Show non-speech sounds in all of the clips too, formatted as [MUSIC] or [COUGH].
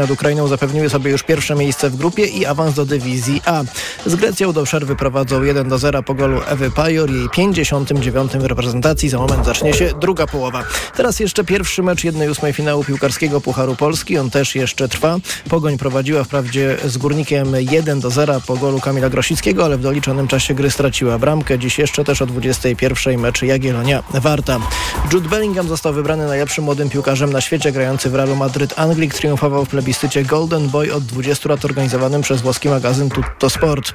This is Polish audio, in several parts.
nad Ukrainą zapewniły sobie już pierwsze miejsce w grupie i awans do dywizji A. Z Grecją do przerwy prowadzą 1 do 0 po golu Ewy Pajor, jej 59. reprezentacji. Za moment zacznie się druga połowa. Teraz jeszcze pierwszy mecz 1-8 finału piłkarskiego Pucharu Polski. On też jeszcze trwa. Pogoń prowadziła wprawdzie z Górnikiem 1 do 0 po golu Kamila Grosickiego, ale w doliczonym czasie gry straciła bramkę. Dziś jeszcze też o 21 mecz Jagiellonia Warta. Jude Bellingham został wybrany najlepszym młodym piłkarzem na świecie, grający w Realu Madryt Anglik. Triumfował w plebiscycie Golden Boy od 20 lat organizowanym przez włoski magazyn Tutto Sport.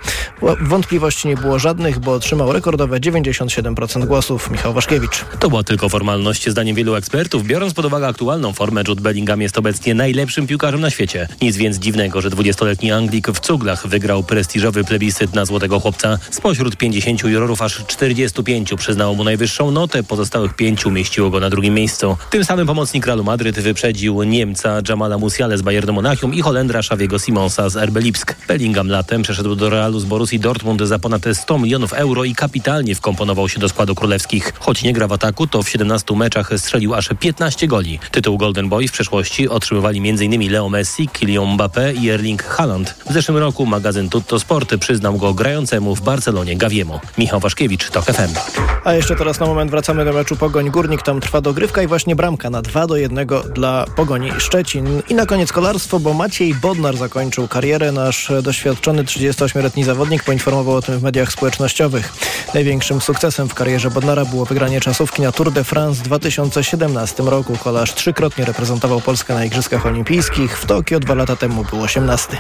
Wątpliwości nie było żadnych, bo otrzymał rekordowe 97% głosów. Michał Waszkiewicz. To była tylko formalność. Zdaniem wielu ekspertów, biorąc pod uwagę aktualną formę, Jude Bellingham jest obecnie najlepszym piłkarzem na świecie. Nic więc dziwnego, że 20-letni Anglik w cuglach wygrał prestiżowy plebiscyt na złotego chłopca. Spośród 50 jurorów aż 45 przyznało mu najwyższą notę, pozostałych pięciu mieściło go na drugim miejscu. Tym samym pomocnik Realu Madryt wyprzedził Niemca Jamala Musiale z Bayernu Monachium i Holendra Szawiego Simonsa z RB Lipsk. Bellingham latem przeszedł do Realu z Borussii Dortmund za ponad 100 milionów euro i kapitalnie wkomponował się do składu królewskich. Choć nie gra w ataku, to w 17 meczach strzelił aż 15 goli. Tytuł Golden Boy w przeszłości otrzymywali m.in. Leo Messi, Kylian Mbappé i Erling Haaland. W zeszłym roku magazyn Tutto Sport przyznał go grającemu w Barcelonie Gawiemu. Michał Waszkiewicz, TOK FM. A jeszcze teraz na moment wracamy do meczu Pogoń Górnik. Tam trwa dogrywka i właśnie bramka na 2 do 1 dla Pogoni Szczecin. I na koniec kolarstwo, bo Maciej Bodnar zakończył karierę. Nasz doświadczony 38-letni zawodnik poinformował o tym w mediach społecznościowych. Największym sukcesem w karierze Bodnara było wygranie czasówki na Tour de France w 2017 roku. Kolarz trzykrotnie reprezentował Polskę na Igrzyskach Olimpijskich. W Tokio dwa lata temu był 18.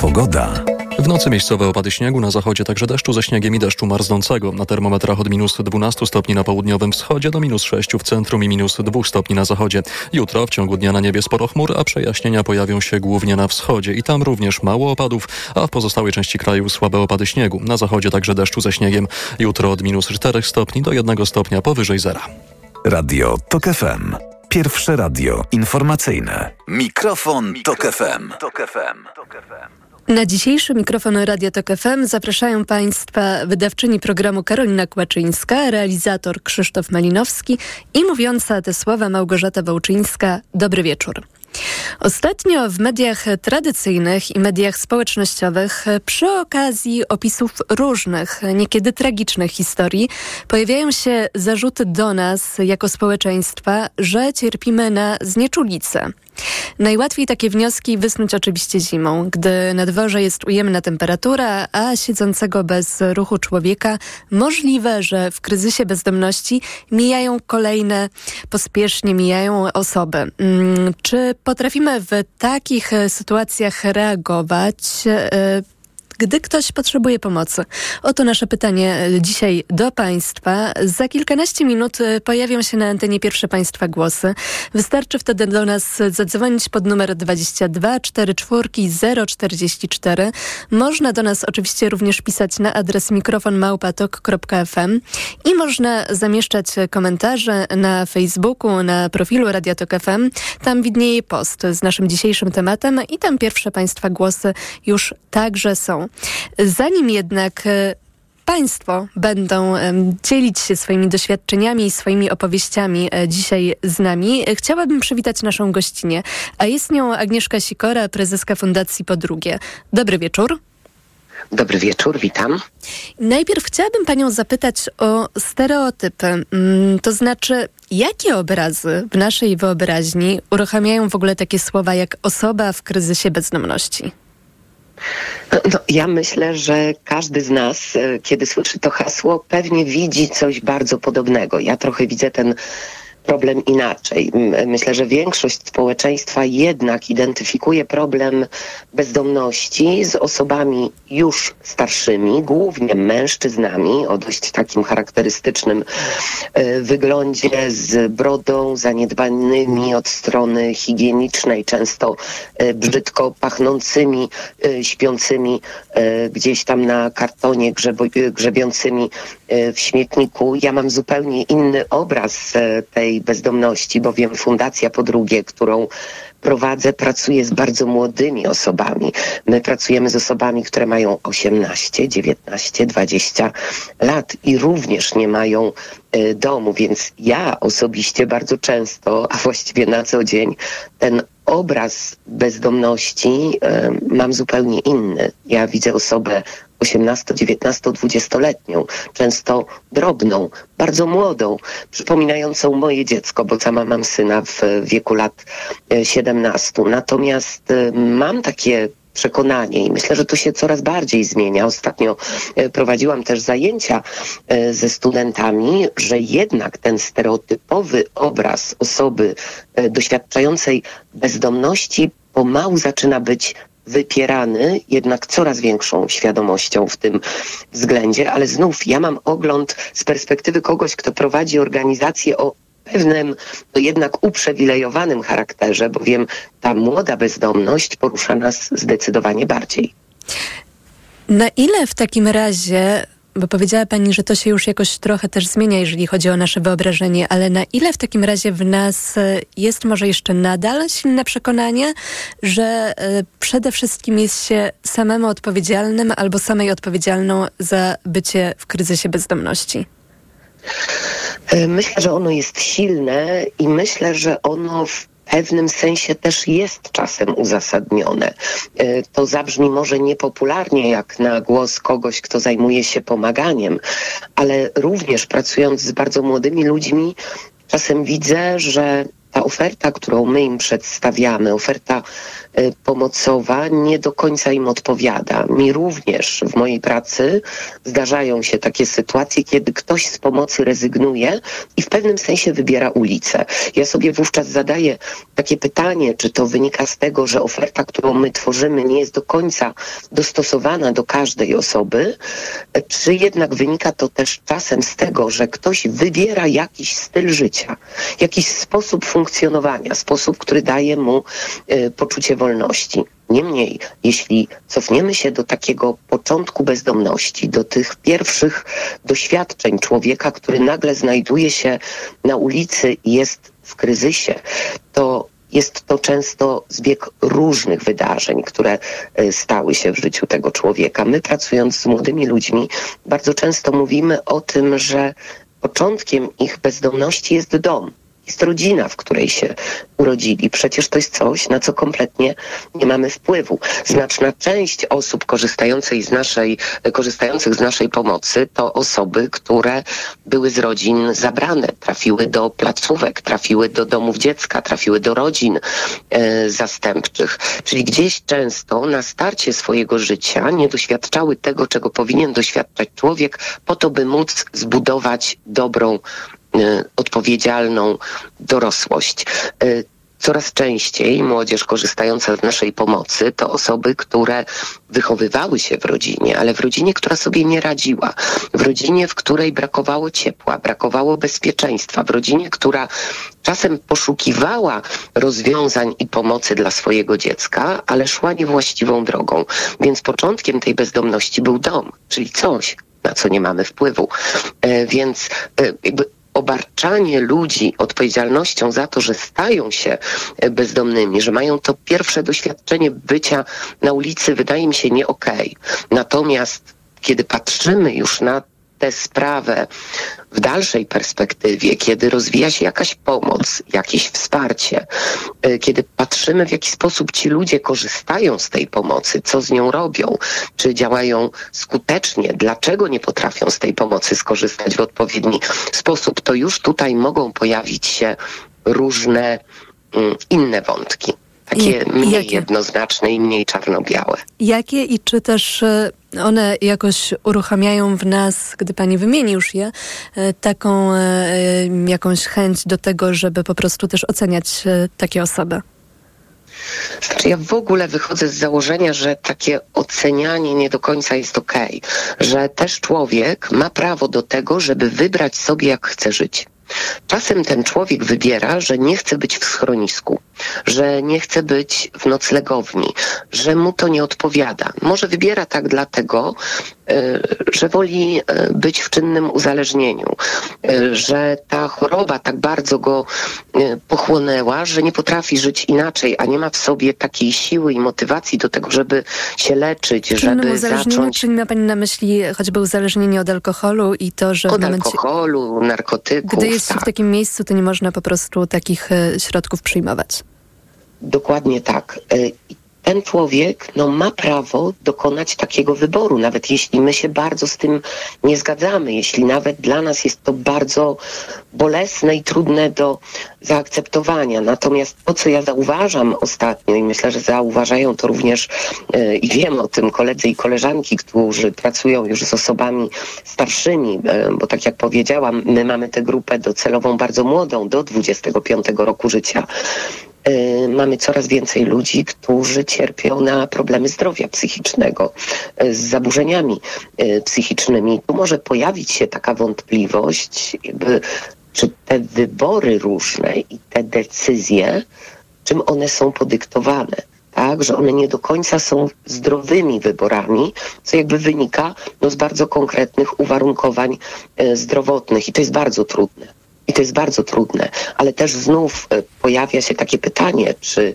Pogoda. Nocy miejscowe opady śniegu, na zachodzie także deszczu ze śniegiem i deszczu marznącego. Na termometrach od minus 12 stopni na południowym wschodzie do minus 6 w centrum i minus 2 stopni na zachodzie. Jutro w ciągu dnia na niebie sporo chmur, a przejaśnienia pojawią się głównie na wschodzie i tam również mało opadów, a w pozostałej części kraju słabe opady śniegu. Na zachodzie także deszczu ze śniegiem. Jutro od minus 4 stopni do 1 stopnia powyżej zera. Radio TOK FM. Pierwsze radio informacyjne. Mikrofon, Tok FM. Tok FM. Na dzisiejszy mikrofon Radia Tok FM zapraszają Państwa wydawczyni programu Karolina Kłaczyńska, realizator Krzysztof Malinowski i mówiąca te słowa Małgorzata Wołczyńska. Dobry wieczór. Ostatnio w mediach tradycyjnych i mediach społecznościowych przy okazji opisów różnych, niekiedy tragicznych historii pojawiają się zarzuty do nas jako społeczeństwa, że cierpimy na znieczulicę. Najłatwiej takie wnioski wysnuć oczywiście zimą, gdy na dworze jest ujemna temperatura, a siedzącego bez ruchu człowieka możliwe, że w kryzysie bezdomności mijają kolejne, pospiesznie mijają osoby. Mm, czy potrafimy w takich sytuacjach reagować? Gdy ktoś potrzebuje pomocy? Oto nasze pytanie e, dzisiaj do Państwa. Za kilkanaście minut e, pojawią się na antenie pierwsze Państwa głosy. Wystarczy wtedy do nas zadzwonić pod numer 22 44 044. Można do nas oczywiście również pisać na adres mikrofonmałpatok.fm i można zamieszczać komentarze na Facebooku, na profilu Radiotok FM. Tam widnieje post z naszym dzisiejszym tematem i tam pierwsze Państwa głosy już także są. Zanim jednak e, Państwo będą dzielić się swoimi doświadczeniami i swoimi opowieściami e, dzisiaj z nami. Chciałabym przywitać naszą gościnę, a jest nią Agnieszka Sikora, prezeska Fundacji Podrugie. Dobry wieczór. Dobry wieczór, witam. Najpierw chciałabym Panią zapytać o stereotypy. Mm, to znaczy, jakie obrazy w naszej wyobraźni uruchamiają w ogóle takie słowa jak osoba w kryzysie bezdomności? No, ja myślę, że każdy z nas, e, kiedy słyszy to hasło, pewnie widzi coś bardzo podobnego. Ja trochę widzę ten problem inaczej. Myślę, że większość społeczeństwa jednak identyfikuje problem bezdomności z osobami już starszymi, głównie mężczyznami o dość takim charakterystycznym e, wyglądzie, z brodą, zaniedbanymi od strony higienicznej, często e, brzydko pachnącymi, e, śpiącymi gdzieś tam na kartonie, grzebiącymi w śmietniku. Ja mam zupełnie inny obraz tej tej bezdomności, bowiem Fundacja po drugie, którą prowadzę, pracuję z bardzo młodymi osobami. My pracujemy z osobami, które mają 18, 19, 20 lat i również nie mają y, domu, więc ja osobiście bardzo często, a właściwie na co dzień, ten obraz bezdomności y, mam zupełnie inny. Ja widzę osobę 18, 19, 20-letnią, często drobną, bardzo młodą, przypominającą moje dziecko, bo sama mam syna w wieku lat 17. E, Natomiast e, mam takie przekonanie i myślę, że to się coraz bardziej zmienia. Ostatnio e, prowadziłam też zajęcia ze studentami, że jednak ten stereotypowy obraz osoby doświadczającej bezdomności pomału zaczyna być wypierany jednak coraz większą świadomością w tym względzie, ale znów ja mam ogląd z perspektywy kogoś, kto prowadzi organizację o pewnym, no jednak uprzywilejowanym charakterze, bowiem ta młoda bezdomność porusza nas zdecydowanie bardziej. Na ile w takim razie bo powiedziała Pani, że to się już jakoś trochę też zmienia, jeżeli chodzi o nasze wyobrażenie, ale na ile w takim razie w nas e, jest może jeszcze nadal silne przekonanie, że e, przede wszystkim jest się samemu odpowiedzialnym albo samej odpowiedzialną za bycie w kryzysie bezdomności? E, myślę, że ono jest silne i myślę, że ono w pewnym sensie też jest czasem uzasadnione. E, to zabrzmi może niepopularnie jak na głos kogoś, kto zajmuje się pomaganiem, ale również pracując z bardzo młodymi ludźmi, czasem widzę, że ta oferta, którą my im przedstawiamy, oferta y, pomocowa, nie do końca im odpowiada. Mi również w mojej pracy zdarzają się takie sytuacje, kiedy ktoś z pomocy rezygnuje i w pewnym sensie wybiera ulicę. Ja sobie wówczas zadaję takie pytanie, czy to wynika z tego, że oferta, którą my tworzymy, nie jest do końca dostosowana do każdej osoby, czy jednak wynika to też czasem z tego, że ktoś wybiera jakiś styl życia, jakiś sposób funkcjonowania, funkcjonowania, sposób, który daje mu y, poczucie wolności. Niemniej, jeśli cofniemy się do takiego początku bezdomności, do tych pierwszych doświadczeń człowieka, który nagle znajduje się na ulicy i jest w kryzysie, to jest to często zbieg różnych wydarzeń, które y, stały się w życiu tego człowieka. My pracując z młodymi ludźmi bardzo często mówimy o tym, że początkiem ich bezdomności jest dom jest rodzina, w której się urodzili. Przecież to jest coś, na co kompletnie nie mamy wpływu. Znaczna część osób korzystających z naszej, korzystających z naszej pomocy to osoby, które były z rodzin zabrane, trafiły do placówek, trafiły do domów dziecka, trafiły do rodzin e, zastępczych. Czyli gdzieś często na starcie swojego życia nie doświadczały tego, czego powinien doświadczać człowiek, po to, by móc zbudować dobrą odpowiedzialną dorosłość. Y, coraz częściej młodzież korzystająca z naszej pomocy to osoby, które wychowywały się w rodzinie, ale w rodzinie, która sobie nie radziła, w rodzinie, w której brakowało ciepła, brakowało bezpieczeństwa, w rodzinie, która czasem poszukiwała rozwiązań i pomocy dla swojego dziecka, ale szła niewłaściwą drogą. Więc początkiem tej bezdomności był dom, czyli coś, na co nie mamy wpływu. E, więc e, jakby obarczanie ludzi odpowiedzialnością za to, że stają się e, bezdomnymi, że mają to pierwsze doświadczenie bycia na ulicy, wydaje mi się nie okej. Okay. Natomiast kiedy patrzymy już na tę sprawę w dalszej perspektywie, kiedy rozwija się jakaś pomoc, jakieś wsparcie, y, kiedy patrzymy w jaki sposób ci ludzie korzystają z tej pomocy, co z nią robią, czy działają skutecznie, dlaczego nie potrafią z tej pomocy skorzystać w odpowiedni sposób, to już tutaj mogą pojawić się różne mm, inne wątki takie mniej Jakie? jednoznaczne i mniej czarno-białe. Jakie i czy też e, one jakoś uruchamiają w nas, gdy pani wymieni już je, e, taką e, jakąś chęć do tego, żeby po prostu też oceniać takie osoby? Znaczy ja w ogóle wychodzę z założenia, że takie ocenianie nie do końca jest okej, okay. że też człowiek ma prawo do tego, żeby wybrać sobie jak chce żyć. Czasem ten człowiek wybiera, że nie chce być w schronisku, że nie chce być w noclegowni, że mu to nie odpowiada. Może wybiera tak dlatego, że woli być w czynnym uzależnieniu, że ta choroba tak bardzo go pochłonęła, że nie potrafi żyć inaczej, a nie ma w sobie takiej siły i motywacji do tego, żeby się leczyć, żeby zacząć... Czy ma Pani na myśli choćby uzależnienie od alkoholu i to, że... Od momencie... alkoholu, narkotyków, Gdy jest tak. w takim miejscu, to nie można po prostu takich środków przyjmować. Dokładnie tak. I ten człowiek no, ma prawo dokonać takiego wyboru, nawet jeśli my się bardzo z tym nie zgadzamy, jeśli nawet dla nas jest to bardzo bolesne i trudne do zaakceptowania. Natomiast to, co ja zauważam ostatnio i myślę, że zauważają to również yy, i wiem o tym koledzy i koleżanki, którzy pracują już z osobami starszymi, yy, bo tak jak powiedziałam, my mamy tę grupę docelową bardzo młodą, do 25 roku życia. Y, mamy coraz więcej ludzi, którzy cierpią na problemy zdrowia psychicznego, y, z zaburzeniami y, psychicznymi. Tu może pojawić się taka wątpliwość, jakby, czy te wybory różne i te decyzje, czym one są podyktowane. Tak, że one nie do końca są zdrowymi wyborami, co jakby wynika no, z bardzo konkretnych uwarunkowań zdrowotnych i to jest bardzo trudne. I to jest bardzo trudne, ale też znów e, pojawia się takie pytanie, czy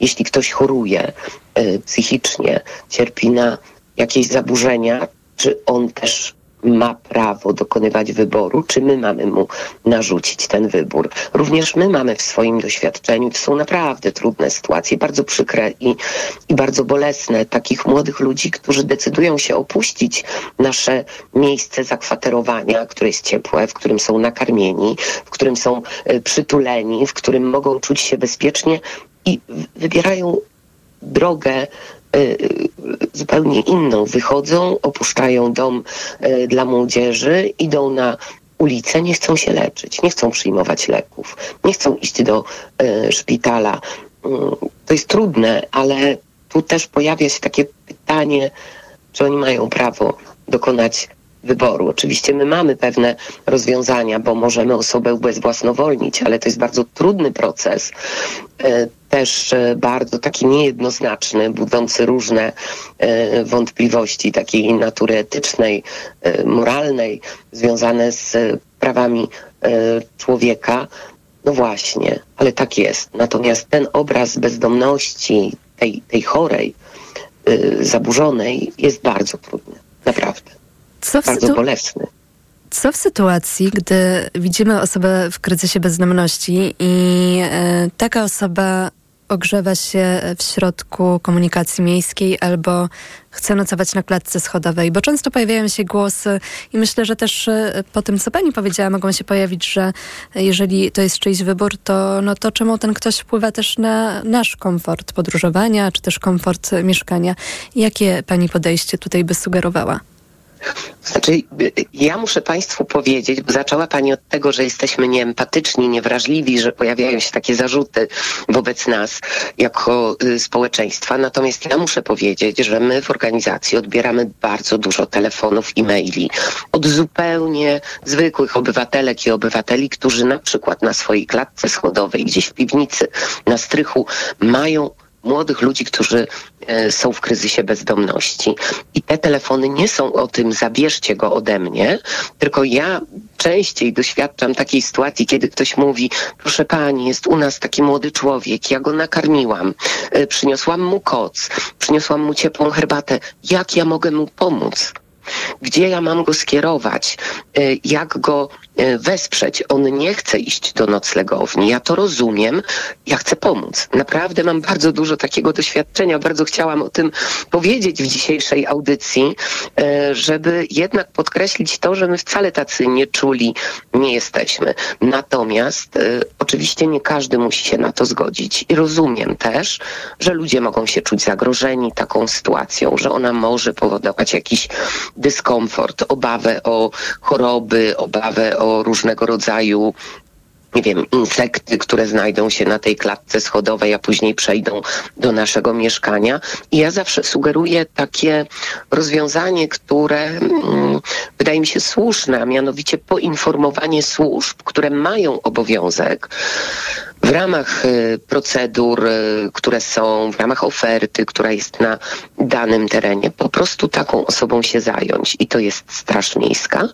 jeśli ktoś choruje e, psychicznie, cierpi na jakieś zaburzenia, czy on też ma prawo dokonywać wyboru, czy my mamy mu narzucić ten wybór. Również my mamy w swoim doświadczeniu, to są naprawdę trudne sytuacje, bardzo przykre i, i bardzo bolesne, takich młodych ludzi, którzy decydują się opuścić nasze miejsce zakwaterowania, które jest ciepłe, w którym są nakarmieni, w którym są e, przytuleni, w którym mogą czuć się bezpiecznie i wybierają drogę zupełnie inną. Wychodzą, opuszczają dom y, dla młodzieży, idą na ulicę, nie chcą się leczyć, nie chcą przyjmować leków, nie chcą iść do y, szpitala. To jest trudne, ale tu też pojawia się takie pytanie, czy oni mają prawo dokonać wyboru. Oczywiście my mamy pewne rozwiązania, bo możemy osobę ubezwłasnowolnić, ale to jest bardzo trudny proces, e, też e, bardzo taki niejednoznaczny, budzący różne e, wątpliwości takiej natury etycznej, moralnej, związane z prawami człowieka. No właśnie, ale tak jest. Natomiast ten obraz bezdomności, tej, tej chorej, zaburzonej jest bardzo trudny. Naprawdę co bardzo bolesny. Co w sytuacji, gdy widzimy osobę w kryzysie bezdomności i e, taka osoba ogrzewa się w środku komunikacji miejskiej albo chce nocować na klatce schodowej, bo często pojawiają się głosy i myślę, że też e, po tym, co pani powiedziała, mogą się pojawić, że jeżeli to jest czyjś wybór, to, no to czemu ten ktoś wpływa też na nasz komfort podróżowania, czy też komfort mieszkania. Jakie pani podejście tutaj by sugerowała? Znaczy, ja muszę Państwu powiedzieć, bo zaczęła Pani od tego, że jesteśmy nieempatyczni, niewrażliwi, że pojawiają się takie zarzuty wobec nas jako y, społeczeństwa. Natomiast ja muszę powiedzieć, że my w organizacji odbieramy bardzo dużo telefonów i maili od zupełnie zwykłych obywatelek i obywateli, którzy na przykład na swojej klatce schodowej, gdzieś w piwnicy, na strychu mają młodych ludzi, którzy e, są w kryzysie bezdomności. I te telefony nie są o tym, zabierzcie go ode mnie, tylko ja częściej doświadczam takiej sytuacji, kiedy ktoś mówi, proszę pani, jest u nas taki młody człowiek, ja go nakarmiłam, e, przyniosłam mu koc, przyniosłam mu ciepłą herbatę, jak ja mogę mu pomóc? Gdzie ja mam go skierować? E, jak go e, wesprzeć? On nie chce iść do noclegowni. Ja to rozumiem. Ja chcę pomóc. Naprawdę mam bardzo dużo takiego doświadczenia. Bardzo chciałam o tym powiedzieć w dzisiejszej audycji, e, żeby jednak podkreślić to, że my wcale tacy nieczuli nie jesteśmy. Natomiast oczywiście nie każdy musi się na to zgodzić. I rozumiem też, że ludzie mogą się czuć zagrożeni taką sytuacją, że ona może powodować jakiś dyskomfort, obawę o choroby, obawę o różnego rodzaju nie wiem, insekty, które znajdą się na tej klatce schodowej, a później przejdą do naszego mieszkania. I ja zawsze sugeruję takie rozwiązanie, które mm, wydaje mi się słuszne, a mianowicie poinformowanie służb, które mają obowiązek w ramach y, procedur, y, które są, w ramach oferty, która jest na danym terenie, po prostu taką osobą się zająć. I to jest Straż Miejska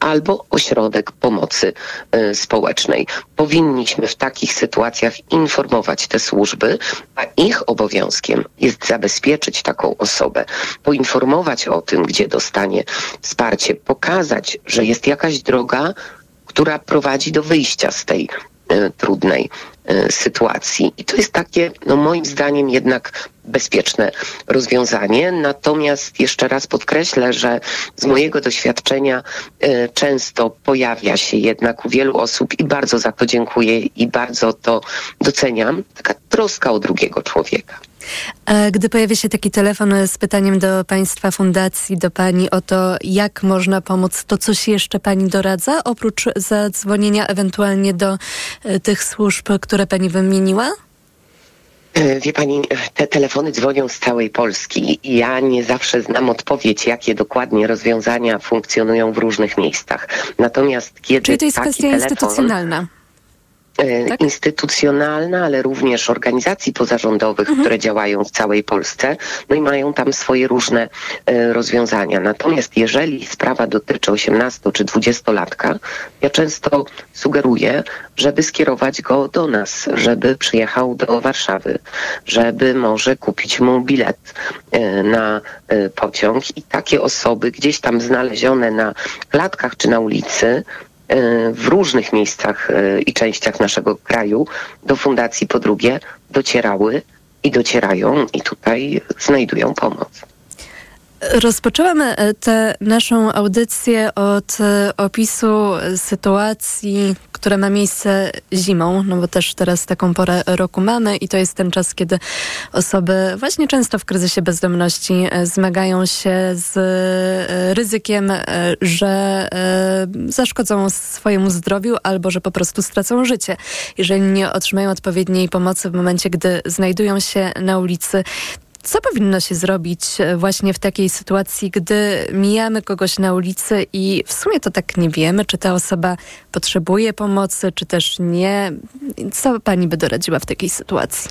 albo ośrodek pomocy y, społecznej. Powinniśmy w takich sytuacjach informować te służby, a ich obowiązkiem jest zabezpieczyć taką osobę, poinformować o tym, gdzie dostanie wsparcie, pokazać, że jest jakaś droga, która prowadzi do wyjścia z tej y, trudnej sytuacji. I to jest takie, no moim zdaniem, jednak bezpieczne rozwiązanie. Natomiast jeszcze raz podkreślę, że z mojego doświadczenia y, często pojawia się jednak u wielu osób i bardzo za to dziękuję i bardzo to doceniam, taka troska o drugiego człowieka. Gdy pojawia się taki telefon z pytaniem do Państwa Fundacji, do Pani o to, jak można pomóc, to coś jeszcze Pani doradza, oprócz zadzwonienia ewentualnie do y, tych służb, które Pani wymieniła? E, Wie pani, te telefony dzwonią z całej Polski i ja nie zawsze znam odpowiedź, jakie dokładnie rozwiązania funkcjonują w różnych miejscach. Natomiast kiedy Czyli to jest kwestia telefon, instytucjonalna. E, tak? instytucjonalna, ale również organizacji pozarządowych, które działają w całej Polsce, no i mają tam swoje różne e, rozwiązania. Natomiast jeżeli sprawa dotyczy 18 czy 20-latka, ja często sugeruję, żeby skierować go do nas, żeby przyjechał do Warszawy, żeby może kupić mu bilet e, na pociąg i takie osoby gdzieś tam znalezione na klatkach czy na ulicy, w różnych miejscach e, i częściach naszego kraju do fundacji po drugie docierały i docierają i tutaj znajdują pomoc. Rozpoczęłam e, tę naszą audycję od e, opisu sytuacji, która ma miejsce zimą, no bo też teraz taką porę roku mamy i to jest ten czas, kiedy osoby właśnie często w kryzysie bezdomności e, zmagają się z ryzykiem, że zaszkodzą swojemu zdrowiu albo że po prostu stracą życie, jeżeli nie otrzymają odpowiedniej pomocy w momencie, gdy znajdują się na ulicy. Co powinno się zrobić e, właśnie w takiej sytuacji, gdy mijamy kogoś na ulicy i w sumie to tak nie wiemy, czy ta osoba potrzebuje pomocy, czy też nie? Co pani by doradziła w takiej sytuacji?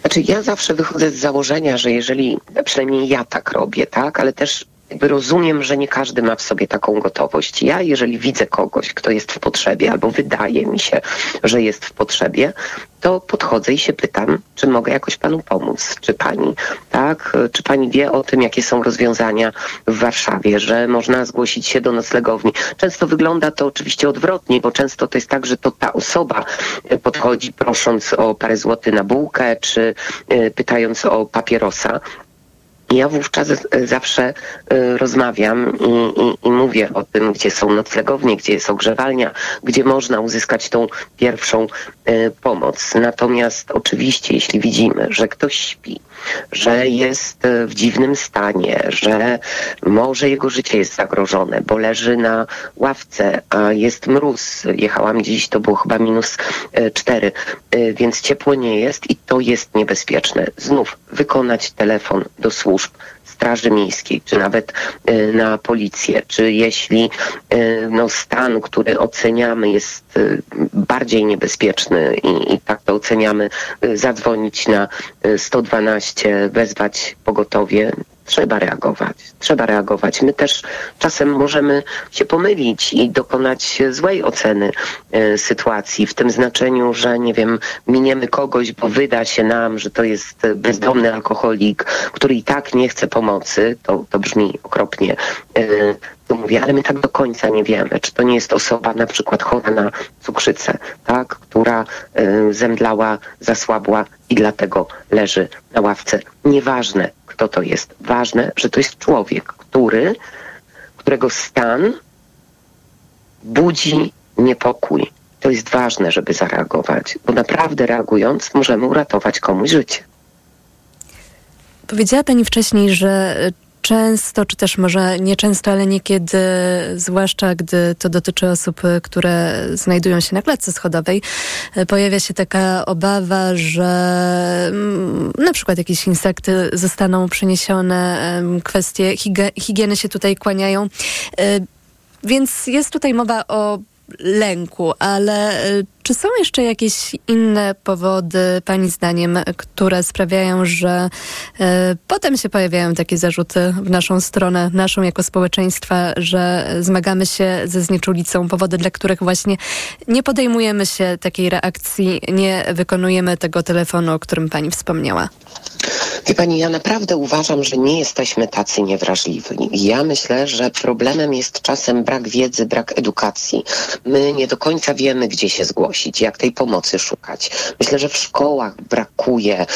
Znaczy ja zawsze wychodzę z założenia, że jeżeli, przynajmniej ja tak robię, tak, ale też jakby rozumiem, że nie każdy ma w sobie taką gotowość. Ja, jeżeli widzę kogoś, kto jest w potrzebie, albo wydaje mi się, że jest w potrzebie, to podchodzę i się pytam, czy mogę jakoś panu pomóc, czy pani, tak, czy pani wie o tym, jakie są rozwiązania w Warszawie, że można zgłosić się do noclegowni. Często wygląda to oczywiście odwrotnie, bo często to jest tak, że to ta osoba e, podchodzi prosząc o parę złotych na bułkę, czy e, pytając o papierosa. Ja wówczas e, zawsze e, rozmawiam i, i, i mówię o tym, gdzie są noclegownie, gdzie jest ogrzewalnia, gdzie można uzyskać tą pierwszą e, pomoc. Natomiast oczywiście, jeśli widzimy, że ktoś śpi, że jest e, w dziwnym stanie, że może jego życie jest zagrożone, bo leży na ławce, a jest mróz. Jechałam dziś, to było chyba minus e, cztery, e, więc ciepło nie jest i to jest niebezpieczne. Znów wykonać telefon do służb. Straży Miejskiej, czy nawet e, na policję, czy jeśli e, no, stan, który oceniamy jest e, bardziej niebezpieczny i, i tak to oceniamy, zadzwonić na e, 112, wezwać pogotowie, trzeba reagować. Trzeba reagować. My też czasem możemy się pomylić i dokonać złej oceny e, sytuacji, w tym znaczeniu, że nie wiem, miniemy kogoś, bo wyda się nam, że to jest bezdomny alkoholik, który i tak nie chce pomocy. To, to brzmi okropnie. E, to mówię, ale my tak do końca nie wiemy, czy to nie jest osoba na przykład chora na cukrzycę, tak, która e, zemdlała, zasłabła i dlatego leży na ławce. Nieważne, kto to jest. Ważne, że to jest człowiek, który, którego stan budzi niepokój. To jest ważne, żeby zareagować, bo naprawdę reagując możemy uratować komuś życie. Powiedziała pani wcześniej, że często, czy też może nie często, ale niekiedy, zwłaszcza gdy to dotyczy osób, które znajdują się na klatce schodowej, pojawia się taka obawa, że mm, na przykład jakieś insekty zostaną przeniesione, kwestie higie- higieny się tutaj kłaniają. E, Więc jest tutaj mowa o lęku, ale czy są jeszcze jakieś inne powody, Pani zdaniem, które sprawiają, że e, potem się pojawiają takie zarzuty w naszą stronę, naszą jako społeczeństwa, że zmagamy się ze znieczulicą, powody, dla których właśnie nie podejmujemy się takiej reakcji, nie wykonujemy tego telefonu, o którym Pani wspomniała? Wie pani, ja naprawdę uważam, że nie jesteśmy tacy niewrażliwi. Ja myślę, że problemem jest czasem brak wiedzy, brak edukacji. My nie do końca wiemy, gdzie się zgłosić, jak tej pomocy szukać. Myślę, że w szkołach brakuje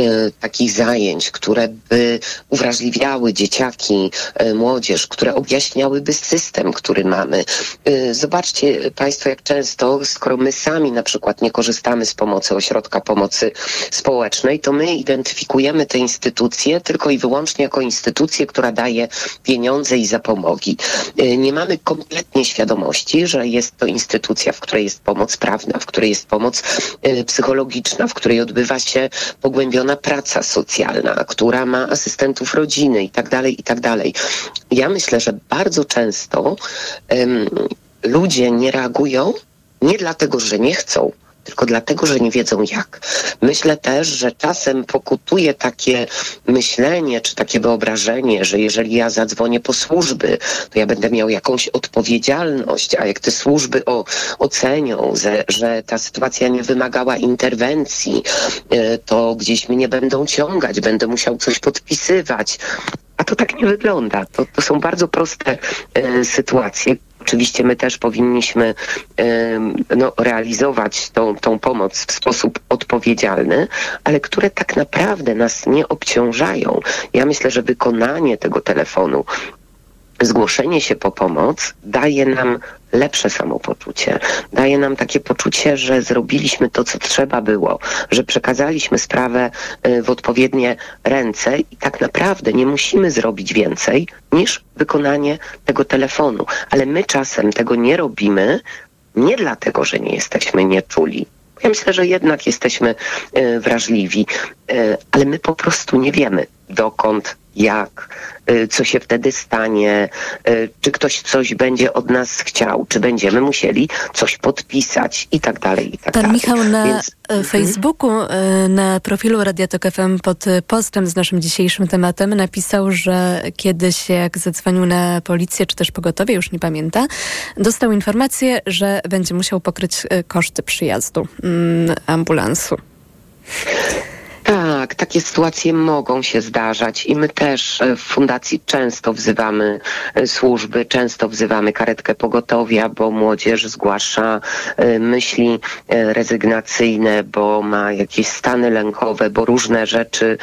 y, takich zajęć, które by uwrażliwiały dzieciaki, y, młodzież, które objaśniałyby system, który mamy. Y, zobaczcie państwo, jak często, skoro my sami na przykład nie korzystamy z pomocy ośrodka pomocy społecznej, to my identyfikujemy te instytucje tylko i wyłącznie jako instytucję, która daje pieniądze i zapomogi. Nie mamy kompletnie świadomości, że jest to instytucja, w której jest pomoc prawna, w której jest pomoc y, psychologiczna, w której odbywa się pogłębiona praca socjalna, która ma asystentów rodziny i tak dalej, i tak dalej. Ja myślę, że bardzo często um, ludzie nie reagują nie dlatego, że nie chcą, tylko dlatego, że nie wiedzą jak. Myślę też, że czasem pokutuje takie myślenie czy takie wyobrażenie, że jeżeli ja zadzwonię po służby, to ja będę miał jakąś odpowiedzialność, a jak te służby o, ocenią, że, że ta sytuacja nie wymagała interwencji, e, to gdzieś mnie będą ciągać, będę musiał coś podpisywać. A to tak nie wygląda. To, to są bardzo proste e, sytuacje, Oczywiście my też powinniśmy no, realizować tą, tą pomoc w sposób odpowiedzialny, ale które tak naprawdę nas nie obciążają. Ja myślę, że wykonanie tego telefonu zgłoszenie się po pomoc daje nam lepsze samopoczucie. Daje nam takie poczucie, że zrobiliśmy to, co trzeba było, że przekazaliśmy sprawę y, w odpowiednie ręce i tak naprawdę nie musimy zrobić więcej niż wykonanie tego telefonu. Ale my czasem tego nie robimy nie dlatego, że nie jesteśmy nieczuli, ja myślę, że jednak jesteśmy y, wrażliwi, y, ale my po prostu nie wiemy, dokąd jak, y, co się wtedy stanie, y, czy ktoś coś będzie od nas chciał, czy będziemy musieli coś podpisać i tak dalej, i tak Pan dalej. Michał na Więc... Mhm. Facebooku, y, na profilu Radiotok FM pod postem z naszym dzisiejszym tematem napisał, że kiedyś jak zadzwonił na policję, czy też pogotowie, już nie pamięta, dostał informację, że będzie musiał pokryć koszty przyjazdu mm, ambulansu. Tak, takie sytuacje mogą się zdarzać i my też e, w fundacji często wzywamy e, służby, często wzywamy karetkę pogotowia, bo młodzież zgłasza e, myśli rezygnacyjne, bo ma jakieś stany lękowe, bo różne rzeczy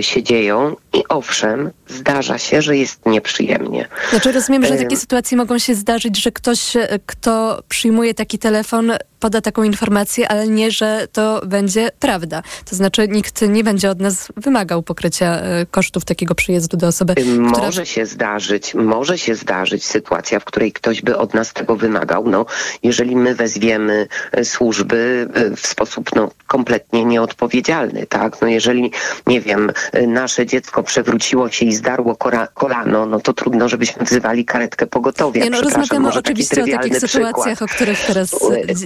się dzieją i owszem, zdarza się, że jest nieprzyjemnie. Znaczy rozumiem, że takie sytuacje mogą się zdarzyć, że ktoś, kto przyjmuje taki telefon, poda taką informację, ale nie, że to będzie prawda. To znaczy nikt nie będzie od nas wymagał pokrycia e, kosztów takiego przyjazdu do osoby. Może która... się zdarzyć, może się zdarzyć sytuacja, w której ktoś by od nas tego wymagał. No, jeżeli my wezwiemy e, służby e, w sposób no, kompletnie nieodpowiedzialny, tak? No, jeżeli, nie wiem, nasze dziecko przewróciło się i zdarło kolano, no to trudno, żebyśmy wzywali karetkę pogotowia. Nie, no, rozmawiamy oczywiście o takich sytuacjach, przykład. o których teraz,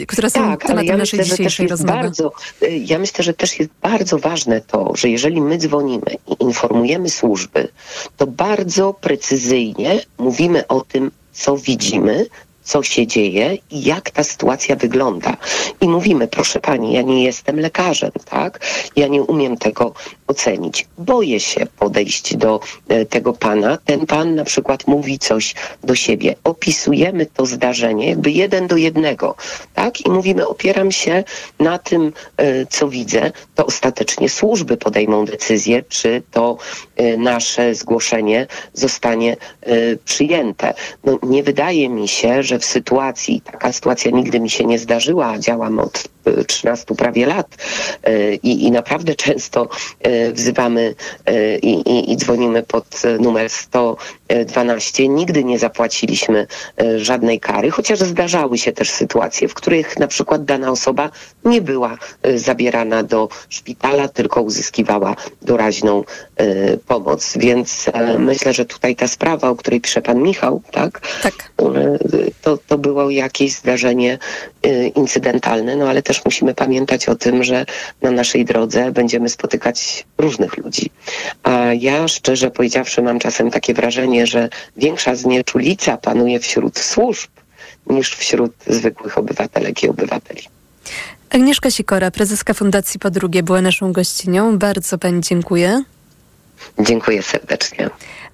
które są tak, tematem ja naszej myślę, dzisiejszej rozmowy. Bardzo, ja myślę, że też jest bardzo ważne to, że jeżeli my dzwonimy i informujemy służby, to bardzo precyzyjnie mówimy o tym, co widzimy, co się dzieje i jak ta sytuacja wygląda. I mówimy, proszę pani, ja nie jestem lekarzem, tak? Ja nie umiem tego ocenić. Boję się podejść do e, tego pana. Ten pan na przykład mówi coś do siebie. Opisujemy to zdarzenie jakby jeden do jednego, tak? I mówimy, opieram się na tym, e, co widzę. To ostatecznie służby podejmą decyzję, czy to e, nasze zgłoszenie zostanie przyjęte. No, nie wydaje mi się, że w sytuacji, taka sytuacja nigdy mi się nie zdarzyła, działam od 13 prawie lat i, i naprawdę często wzywamy i, i, i dzwonimy pod numer 112. Nigdy nie zapłaciliśmy żadnej kary, chociaż zdarzały się też sytuacje, w których na przykład dana osoba nie była zabierana do szpitala, tylko uzyskiwała doraźną pomoc. Więc myślę, że tutaj ta sprawa, o której pisze pan Michał, tak? Tak. To, to było jakieś zdarzenie incydentalne, no ale też musimy pamiętać o tym, że na naszej drodze będziemy spotykać różnych ludzi. A ja szczerze powiedziawszy mam czasem takie wrażenie, że większa znieczulica panuje wśród służb niż wśród zwykłych obywatelek i obywateli. Agnieszka Sikora, prezeska Fundacji Podrugie, była naszą gościnią. Bardzo Pani dziękuję. Dziękuję serdecznie.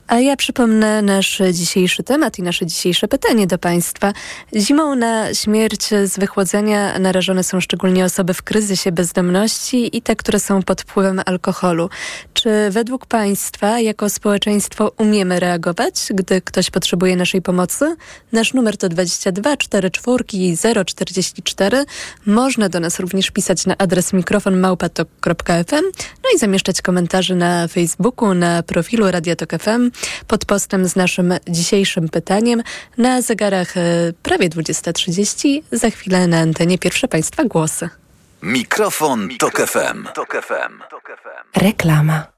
A ja przypomnę nasz dzisiejszy temat i nasze dzisiejsze pytanie do Państwa. Zimą na śmierć z wychłodzenia narażone są szczególnie osoby w kryzysie bezdomności i te, które są pod wpływem alkoholu. Czy według Państwa jako społeczeństwo umiemy reagować, gdy ktoś potrzebuje naszej pomocy? Nasz numer to 22 44 044. Można do nas również pisać na adres mikrofonmałpatok.fm no i zamieszczać komentarze na Facebooku, na profilu Radiotok FM pod postem z naszym dzisiejszym pytaniem. Na zegarach e, prawie 20.30. Za chwilę na antenie pierwsze Państwa głosy. Mikrofon, Tok FM. Reklama.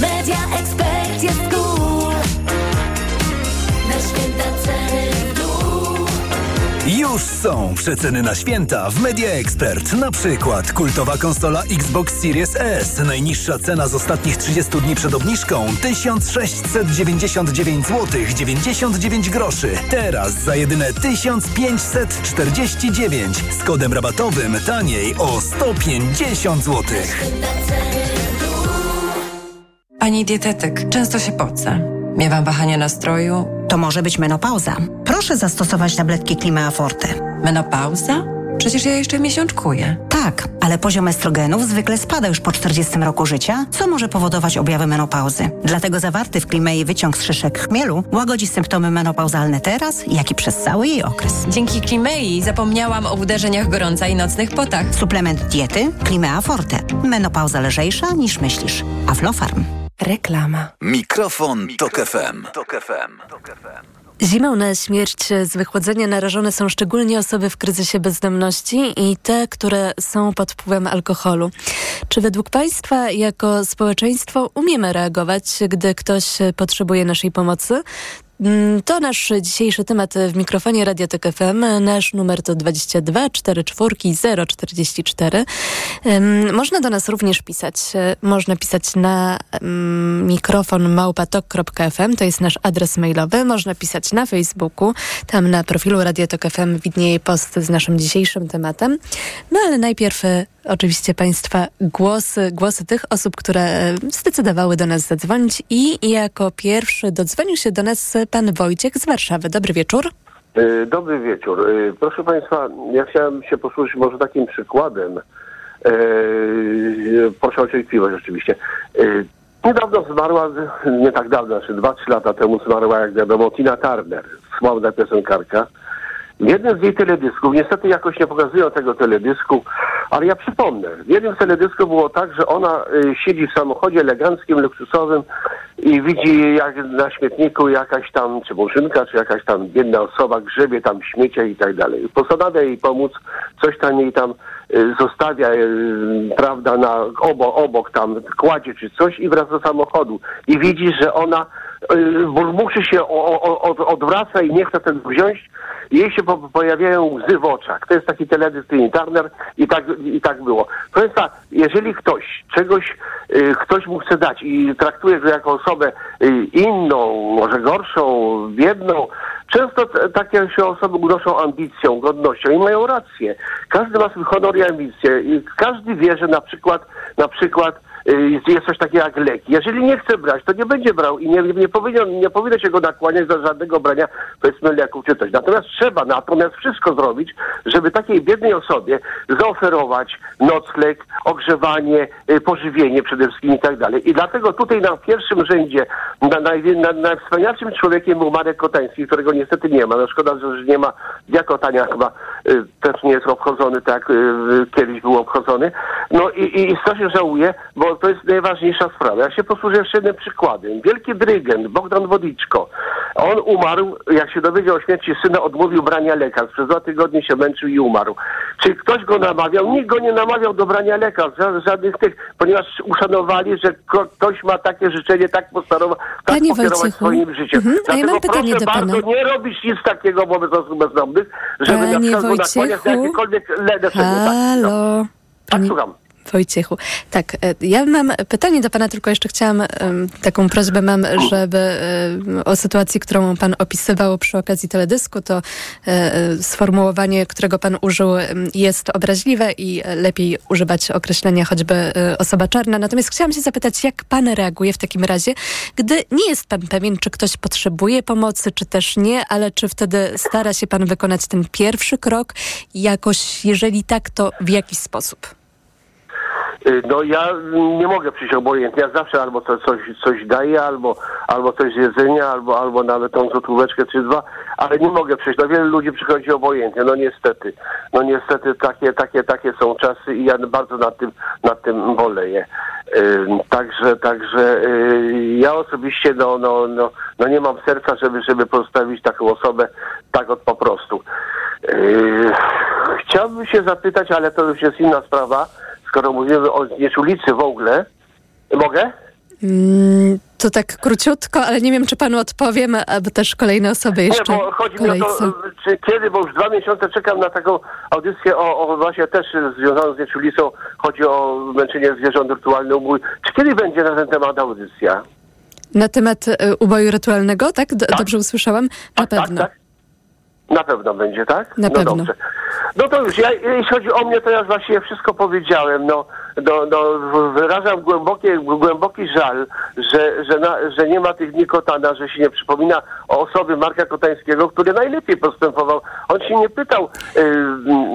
Media ekspert jest cool. Na święta ceny. Już są przeceny na święta w Media Expert. Na przykład kultowa konsola Xbox Series S. Najniższa cena z ostatnich 30 dni przed obniżką 1699 zł 99 groszy. Teraz za jedyne 1549 z kodem rabatowym taniej o 150 zł. Pani dietetyk, często się pocę. Miewam wahania nastroju. To może być menopauza. Proszę zastosować tabletki Klima Forte. Menopauza? Przecież ja jeszcze miesiączkuję. Tak, ale poziom estrogenów zwykle spada już po 40 roku życia, co może powodować objawy menopauzy. Dlatego zawarty w Klimei wyciąg z szyszek chmielu łagodzi symptomy menopauzalne teraz, jak i przez cały jej okres. Dzięki Klimei zapomniałam o uderzeniach gorąca i nocnych potach. Suplement diety Klimea Forte. Menopauza lżejsza niż myślisz. Aflofarm. Reklama. Mikrofon, Tok FM. Zimą na śmierć z wychłodzenia narażone są szczególnie osoby w kryzysie bezdomności i te, które są pod wpływem alkoholu. Czy według Państwa jako społeczeństwo umiemy reagować, gdy ktoś potrzebuje naszej pomocy? Mm, To nasz dzisiejszy temat w mikrofonie Radiotek FM. Nasz numer to 22 44 044. Ym, Można do nas również pisać. E, Można pisać na mikrofon małpatok.fm. To jest nasz adres mailowy. Można pisać na Facebooku. Tam na profilu Radiotek FM widnieje post z naszym dzisiejszym tematem. No ale najpierw e, oczywiście Państwa głosy, głosy tych osób, które e, zdecydowały do nas zadzwonić i jako pierwszy dodzwonił się do nas pan Wojciech z Warszawy. Dobry wieczór. E, Dobry wieczór. E, Proszę Państwa, ja chciałem się posłużyć może takim przykładem. Proszę o cierpliwość oczywiście. Niedawno zmarła, nie tak dawno, znaczy 2-3 lata temu zmarła, jak wiadomo, Tina Turner, sławna piosenkarka. Jednym z jej teledysków, niestety jakoś nie pokazują tego teledysku, ale ja przypomnę, w jednym z teledysków było tak, że ona y, siedzi w samochodzie eleganckim, luksusowym i widzi jak na śmietniku jakaś tam, czy murzynka, czy jakaś tam biedna osoba grzebie tam śmiecia i tak dalej. Postanawia jej pomóc, coś tam jej tam y, zostawia, y, prawda, na obok, obok tam kładzie czy coś i wraca do samochodu. I widzi, że ona y, burmuszy się, odwraca i nie chce ten wziąć. Jej się po, pojawiają łzy w oczach. To jest taki teledysk Tiny Turner i tak, i tak było. Proszę Państwa, jeżeli ktoś czegoś, y, ktoś mu chce dać i traktuje go jako osobę y, inną, może gorszą, biedną, często takie się osoby unoszą ambicją, godnością i mają rację. Każdy ma swój honor i ambicje każdy wie, że na przykład, na przykład jest coś takiego jak lek. Jeżeli nie chce brać, to nie będzie brał i nie, nie, powinno, nie powinno się go nakłaniać do żadnego brania, powiedzmy, leków czy coś. Natomiast trzeba natomiast wszystko zrobić, żeby takiej biednej osobie zaoferować nocleg, ogrzewanie, y, pożywienie przede wszystkim i tak dalej. I dlatego tutaj na pierwszym rzędzie, na, na, najwspanialszym człowiekiem był Marek Kotański, którego niestety nie ma. No szkoda, że nie ma Dia Kotania chyba y, też nie jest obchodzony tak, y, kiedyś był obchodzony. No i, i, i strasznie żałuję, bo to jest najważniejsza sprawa. Ja się posłużę jeszcze jednym przykładem. Wielki dyrygent Bogdan Wodiczko. On umarł, jak się dowiedział o śmierci syna, odmówił brania lekarstw. Przez dwa tygodnie się męczył i umarł. Czy ktoś go namawiał? Nikt go nie namawiał do brania lekarstw, ża- żadnych tych, ponieważ uszanowali, że ktoś ma takie życzenie, tak postarować, tak Panie pokierować swoim życiem. Mhm, a ja mam pytanie proszę do bardzo, pana. nie robić nic takiego wobec osób bezdomnych, żeby na Panie przykład go nakłaniać na jakiekolwiek le- leczenie. Tak, Halo. Panie słucham. Wojciechu. Tak, e, ja mam pytanie do pana, tylko jeszcze chciałam, taką prośbę mam, żeby o sytuacji, którą pan opisywał przy okazji teledysku, to e, e, sformułowanie, którego pan użył jest obraźliwe i lepiej używać określenia choćby osoba czarna. Natomiast chciałam się zapytać, jak pan reaguje w takim razie, gdy nie jest pan pewien, czy ktoś potrzebuje pomocy, czy też nie, ale czy wtedy stara się pan wykonać ten pierwszy krok jakoś, jeżeli tak, to w jakiś sposób? Y, No ja nie mogę przyjść obojętnie. Ja zawsze albo to coś, coś daję, albo, albo coś z jedzenia, albo, albo nawet tą złotóweczkę czy dwa, ale nie mogę przyjść. No wiele ludzi przychodzi obojętnie, no niestety. No niestety takie, takie, takie są czasy i ja bardzo nad tym, nad tym boleję. Y, Także, także y, ja osobiście no, no, no, no nie mam serca, żeby, żeby pozostawić taką osobę tak od po prostu. Chciałbym się zapytać, ale to już jest inna sprawa, skoro mówimy o znieczulicy w ogóle. Mogę? Mm, to tak króciutko, ale nie wiem, czy panu odpowiem, albo też kolejne osoby jeszcze. Nie, bo chodzi mi o to, czy kiedy, bo już dwa miesiące czekam na taką audycję o, o właśnie też związaną z nieczulicą. Chodzi o męczenie zwierząt rytualny ubój. Czy kiedy będzie na ten temat audycja? Na temat e, uboju rytualnego, tak? D- Dobrze usłyszałam? Na pewno. tak. Na pewno będzie, tak? Na no pewno. Dobrze. No to już, ja, jeśli chodzi o mnie, to ja właściwie wszystko powiedziałem. No, no, no, wyrażam głębokie, głęboki żal, że, że, na, że nie ma tych dni Kotana, że się nie przypomina o osoby Marka Kotańskiego, który najlepiej postępował. On się nie pytał, y,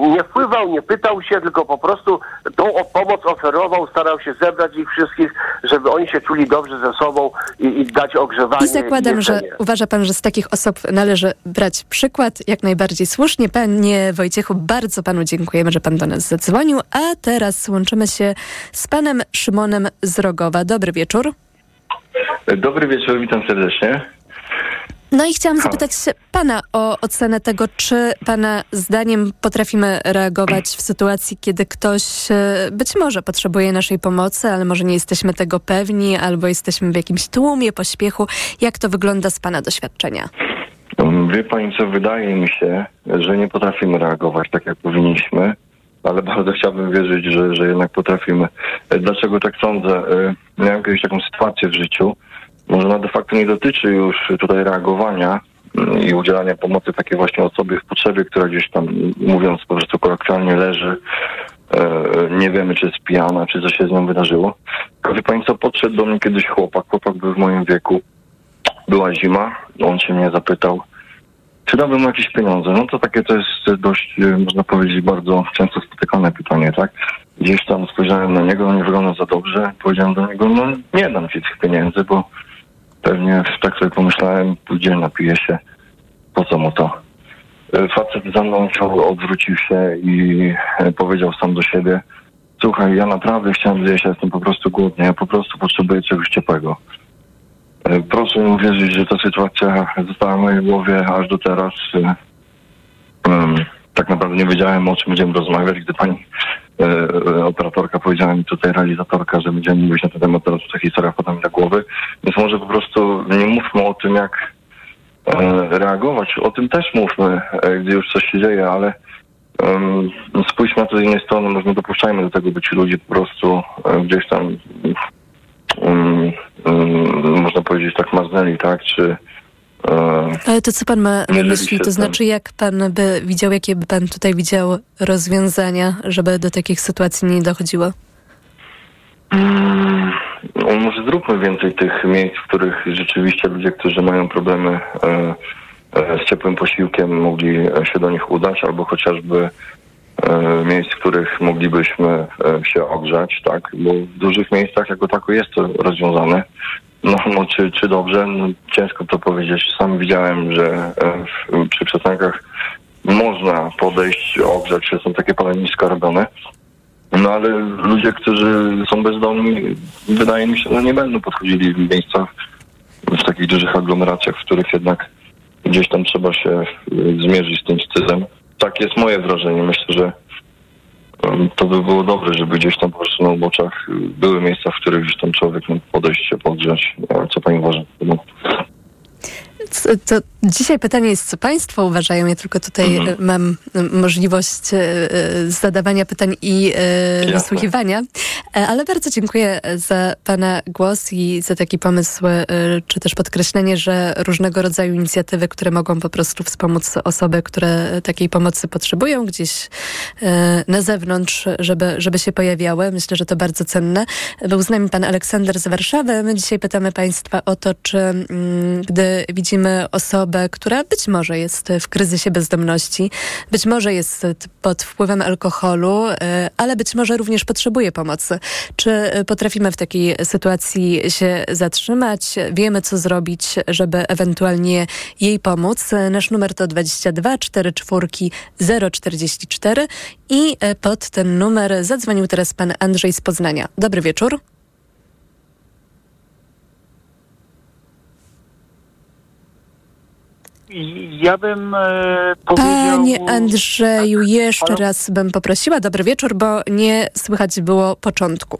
nie wpływał, nie pytał się, tylko po prostu tą pomoc oferował, starał się zebrać ich wszystkich, żeby oni się czuli dobrze ze sobą i, i dać ogrzewanie. I zakładam, że uważa pan, że z takich osób należy brać przykład, jak najbardziej słusznie. Panie Wojciechu, bardzo panu dziękujemy, że pan do nas zadzwonił, a teraz łączymy się z panem Szymonem z Rogowa. Dobry wieczór. Dobry wieczór, witam serdecznie. No i chciałam zapytać Pana o ocenę tego, czy Pana zdaniem potrafimy reagować w sytuacji, kiedy ktoś e, być może potrzebuje naszej pomocy, ale może nie jesteśmy tego pewni, albo jesteśmy w jakimś tłumie, pośpiechu. Jak to wygląda z Pana doświadczenia? Wie pani co, wydaje mi się, że nie potrafimy reagować tak, jak powinniśmy, ale bardzo chciałbym wierzyć, że, że jednak potrafimy. Dlaczego tak sądzę? E, Miałem kiedyś taką sytuację w życiu, może ona de facto nie dotyczy już tutaj reagowania mm, i udzielania pomocy takiej właśnie osobie w potrzebie, która gdzieś tam, mówiąc po prostu kolokwialnie, leży. E, Nie wiemy, czy jest pijana, czy coś się z nią wydarzyło. Wie co, podszedł do mnie kiedyś chłopak, chłopak był w moim wieku, była zima, on się mnie zapytał, czy dałbym jakieś pieniądze? No to takie to jest dość, e, można powiedzieć, bardzo często spotykane pytanie, tak? Gdzieś tam spojrzałem na niego, nie wygląda za dobrze. Powiedziałem do niego, no nie dam ci tych pieniędzy, bo pewnie tak sobie pomyślałem, pójdzie, napije się. Po co mu to? E, Facet za mną odwrócił się i e, powiedział sam do siebie, słuchaj, ja naprawdę chciałem zjeść, ja jestem po prostu głodny, ja po prostu potrzebuję czegoś ciepłego. E, Proszę uwierzyć, że ta sytuacja została w mojej głowie aż do teraz. E, tak naprawdę nie wiedziałem, o czym będziemy rozmawiać, gdy pani e, operatorka powiedziała mi tutaj, realizatorka, że będziemy mówić na ten temat, teraz ta historia wpadła mi do głowy. Więc może po prostu nie mówmy o tym, jak reagować. O tym też mówmy, gdy już coś się dzieje, ale spójrzmy na to z innej strony, może nie dopuszczajmy do tego, by ci ludzie po prostu gdzieś tam um, um, można powiedzieć tak marznęli, tak? Czy e, Ale to co Pan ma na myśli? To znaczy, jak Pan by widział, jakie by Pan tutaj widział rozwiązania, żeby do takich sytuacji nie dochodziło? no, może zróbmy więcej tych miejsc, w których rzeczywiście ludzie, którzy mają problemy e, e, z ciepłym posiłkiem, mogli się do nich udać, albo chociażby miejsc, w których moglibyśmy e, się ogrzać, tak? Bo w dużych miejscach jako tako jest to rozwiązane. No, no czy, czy dobrze? No, ciężko to powiedzieć. Sam widziałem, że e, w, przy przystankach można podejść, ogrzać się, są takie paleniska robione. No ale ludzie, którzy są bezdomni, wydaje mi się, że nie będą podchodzili w miejscach, w takich dużych aglomeracjach, w których jednak gdzieś tam trzeba się zmierzyć z tym wstydem. Tak jest moje wrażenie. Myślę, że to by było dobre, żeby gdzieś tam po prostu na uboczach y, były miejsca, w których gdzieś tam człowiek mógł podejść się podgrzać. Co pani uważa? No. To dzisiaj pytanie jest, co Państwo uważają. Ja tylko tutaj Mhm. mam e, możliwość e, e, zadawania pytań i Jasne. wysłuchiwania. E, Ale bardzo dziękuję za Pana głos i za taki pomysł, czy też podkreślenie, że różnego rodzaju inicjatywy, które mogą po prostu wspomóc osoby, które takiej pomocy potrzebują gdzieś na zewnątrz, żeby, żeby się pojawiały. Myślę, że to bardzo cenne. Był z nami Pan Aleksander z Warszawy. My dzisiaj pytamy Państwa o to, czy mm, gdy widzimy osobę, która być może jest w kryzysie bezdomności, być może jest pod wpływem alkoholu, e, ale być może również potrzebuje pomocy. Czy e, potrafimy w takiej sytuacji się zatrzymać? Wiemy, co zrobić, żeby ewentualnie jej pomóc. E, Nasz numer to 22 44 044 i e, pod ten numer zadzwonił teraz pan Andrzej z Poznania. Dobry wieczór. Ja bym e, powiedział... Panie Andrzeju, jeszcze raz bym poprosiła. Dobry wieczór, bo nie słychać było początku.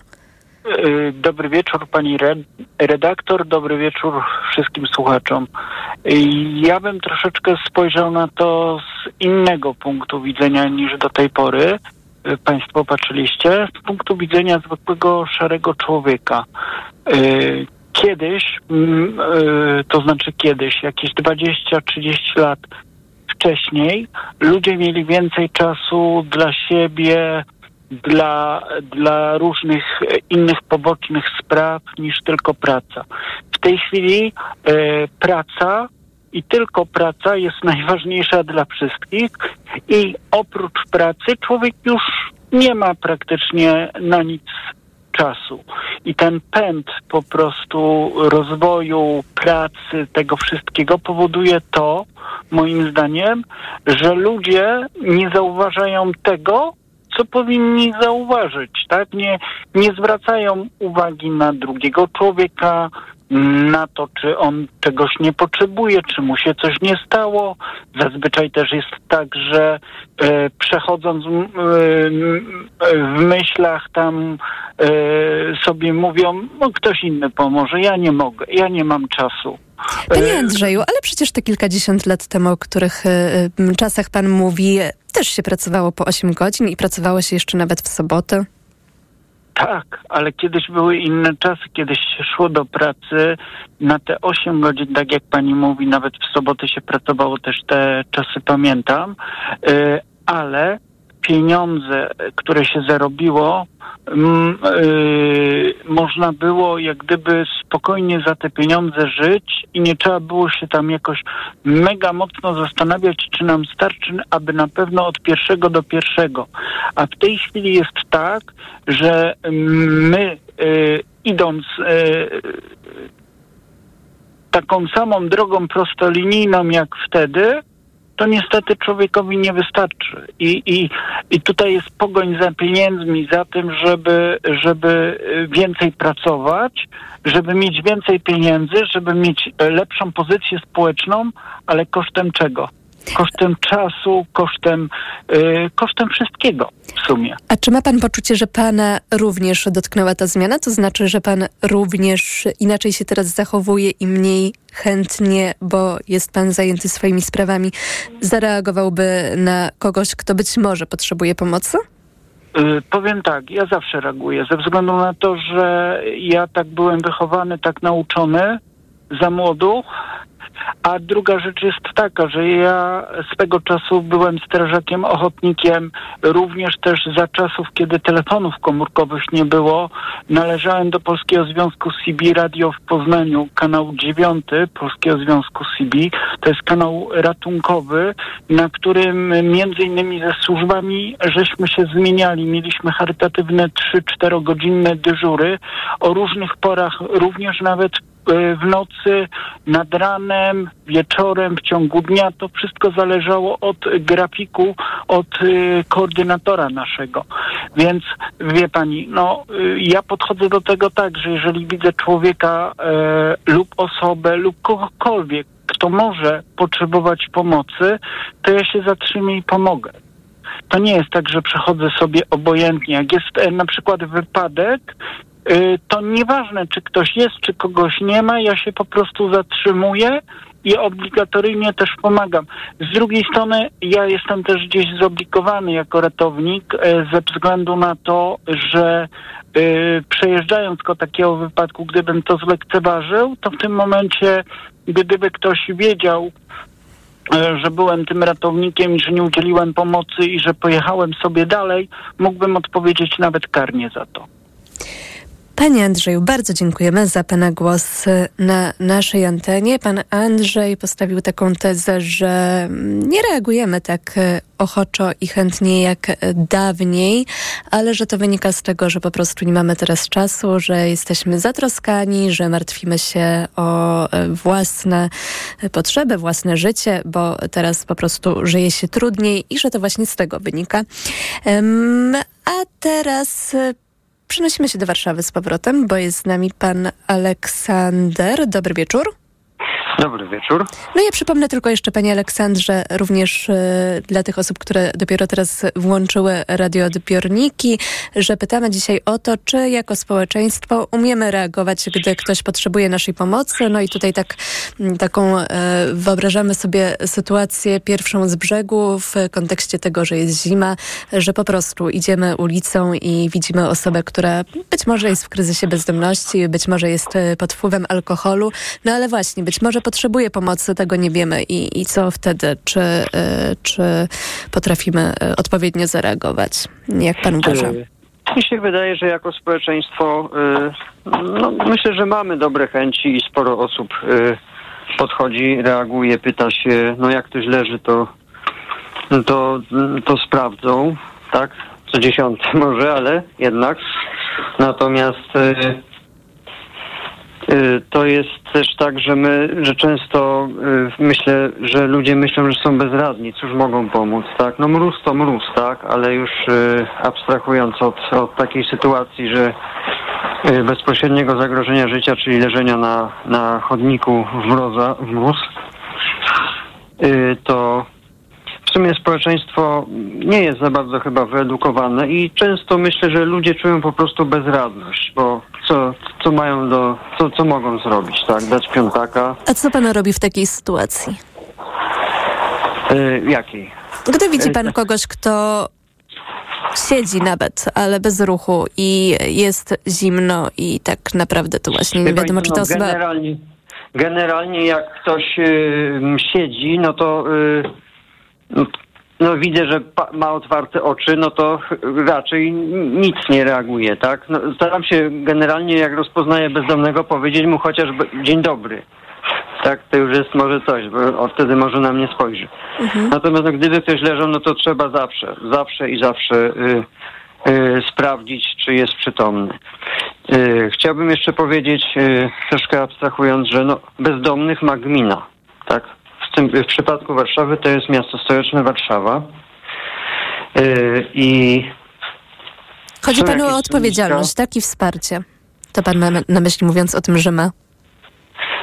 E, Dobry wieczór pani red- redaktor, dobry wieczór wszystkim słuchaczom. E, Ja bym troszeczkę spojrzał na to z innego punktu widzenia niż do tej pory. Państwo patrzyliście, z punktu widzenia zwykłego szarego człowieka. Kiedyś, mm, e, to znaczy kiedyś, jakieś 20-30 lat wcześniej, ludzie mieli więcej czasu dla siebie, dla, dla różnych innych pobocznych spraw niż tylko praca. W tej chwili e, praca i tylko praca jest [LAUGHS] najważniejsza dla wszystkich i oprócz pracy człowiek już nie ma praktycznie na nic czasu. I ten pęd po prostu rozwoju, pracy, tego wszystkiego powoduje to, moim zdaniem, że ludzie nie zauważają tego, co powinni zauważyć, tak? Nie, nie zwracają uwagi na drugiego człowieka, na to, czy on czegoś nie potrzebuje, czy mu się coś nie stało. Zazwyczaj też jest tak, że e, przechodząc e, w myślach tam e, sobie mówią, no ktoś inny pomoże, ja nie mogę, ja nie mam czasu. Panie Andrzeju, ale przecież te kilkadziesiąt lat temu, o których y, czasach pan mówi, też się pracowało po 8 godzin i pracowało się jeszcze nawet w sobotę. Tak, ale kiedyś były inne czasy, kiedyś się szło do pracy na te 8 godzin, tak jak pani mówi, nawet w soboty się pracowało, też te czasy pamiętam, y, ale pieniądze, które się zarobiło, mm, y, można było jak gdyby spokojnie za te pieniądze żyć i nie trzeba było się tam jakoś mega mocno zastanawiać, czy nam starczy, aby na pewno od pierwszego do pierwszego. A w tej chwili jest tak, że my y, idąc y, taką samą drogą prostolinijną jak wtedy, to niestety człowiekowi nie wystarczy. I, i, i tutaj jest pogoń za pieniędzmi, za tym, żeby, żeby więcej pracować, żeby mieć więcej pieniędzy, żeby mieć lepszą pozycję społeczną, ale kosztem czego? Kosztem czasu, kosztem, yy, kosztem wszystkiego w sumie. A czy ma pan poczucie, że pana również dotknęła ta zmiana? To znaczy, że pan również inaczej się teraz zachowuje i mniej chętnie, bo jest pan zajęty swoimi sprawami, zareagowałby na kogoś, kto być może potrzebuje pomocy? Yy, powiem tak, ja zawsze reaguję, ze względu na to, że ja tak byłem wychowany, tak nauczony za młodu. A druga rzecz jest taka, że ja swego czasu byłem strażakiem ochotnikiem, również też za czasów, kiedy telefonów komórkowych nie było, należałem do Polskiego Związku CB Radio w Poznaniu, kanał 9 Polskiego Związku CB. To jest kanał ratunkowy, na którym między innymi ze służbami żeśmy się zmieniali. Mieliśmy charytatywne 3-4 godzinne dyżury o różnych porach, również nawet w nocy, nad ranem, wieczorem, w ciągu dnia. To wszystko zależało od grafiku, od y, koordynatora naszego. Więc wie pani, no y, ja podchodzę do tego tak, że jeżeli widzę człowieka e, lub osobę lub kogokolwiek, kto może potrzebować pomocy, to ja się zatrzymię i pomogę. To nie jest tak, że przechodzę sobie obojętnie. Jak jest e, na przykład wypadek, to nieważne, czy ktoś jest, czy kogoś nie ma, ja się po prostu zatrzymuję i obligatoryjnie też pomagam. Z drugiej strony ja jestem też gdzieś zobligowany jako ratownik e, ze względu na to, że e, przejeżdżając ko takiego wypadku, gdybym to zlekceważył, to w tym momencie, gdyby ktoś wiedział, że byłem tym ratownikiem i że nie udzieliłem pomocy i że pojechałem sobie dalej, mógłbym odpowiedzieć nawet karnie za to. Panie Andrzeju, bardzo dziękujemy za Pana głos na naszej antenie. Pan Andrzej postawił taką tezę, że nie reagujemy tak ochoczo i chętnie jak dawniej, ale że to wynika z tego, że po prostu nie mamy teraz czasu, że jesteśmy zatroskani, że martwimy się o własne potrzeby, własne życie, bo teraz po prostu żyje się trudniej i że to właśnie z tego wynika. A teraz Przenosimy się do Warszawy z powrotem, bo jest z nami pan Aleksander. Dobry wieczór. Dobry wieczór. No ja przypomnę tylko jeszcze Panie Aleksandrze, również y, dla tych osób, które dopiero teraz włączyły radioodbiorniki, że pytamy dzisiaj o to, czy jako społeczeństwo umiemy reagować, gdy ktoś potrzebuje naszej pomocy. No i tutaj tak, taką y, wyobrażamy sobie sytuację pierwszą z brzegu w kontekście tego, że jest zima, że po prostu idziemy ulicą i widzimy osobę, która być może jest w kryzysie bezdomności, być może jest pod wpływem alkoholu, no ale właśnie, być może potrzebuje pomocy, tego nie wiemy i, i co wtedy, czy, y, czy potrafimy y, odpowiednio zareagować? Jak pan uważa? Mi się wydaje, że jako społeczeństwo y, no, myślę, że mamy dobre chęci i sporo osób podchodzi, reaguje, pyta się, no jak ktoś leży, to, to, to sprawdzą, tak? Co dziesiąty [LAUGHS] może, ale jednak. Natomiast Y, to jest też tak, że my, że często y, myślę, że ludzie myślą, że są bezradni, cóż mogą pomóc, tak? No mróz to mróz, tak? Ale już y, abstrahując od, od takiej sytuacji, że y, bezpośredniego zagrożenia życia, czyli leżenia na, na chodniku w, mroza, w mróz, y, to w sumie społeczeństwo nie jest za bardzo chyba wyedukowane i często myślę, że ludzie czują po prostu bezradność, bo co, co mają do, co, co mogą zrobić, tak? Dać piątaka. A co pan robi w takiej sytuacji? Y, jakiej? Gdy widzi pan kogoś, kto siedzi nawet, ale bez ruchu i jest zimno i tak naprawdę to właśnie nie wiadomo, czy to no, osoba... Generalnie, generalnie jak ktoś y, siedzi, no to y, no, no widzę, że ma otwarte oczy, no to raczej nic nie reaguje, tak? No, staram się generalnie, jak rozpoznaję bezdomnego, powiedzieć mu chociaż be- dzień dobry. Tak, to już jest może coś, bo wtedy może na mnie spojrzy. Natomiast no, gdyby ktoś leżał, no to trzeba zawsze, zawsze i zawsze y, y, sprawdzić, czy jest przytomny. Y, chciałbym jeszcze powiedzieć, y, troszkę abstrahując, że no, bezdomnych ma gmina. Tak? W, tym, w przypadku Warszawy to jest miasto stołeczne Warszawa. Y, I Chodzi panu o odpowiedzialność, tak? I wsparcie. To pan ma na myśli mówiąc o tym, że ma.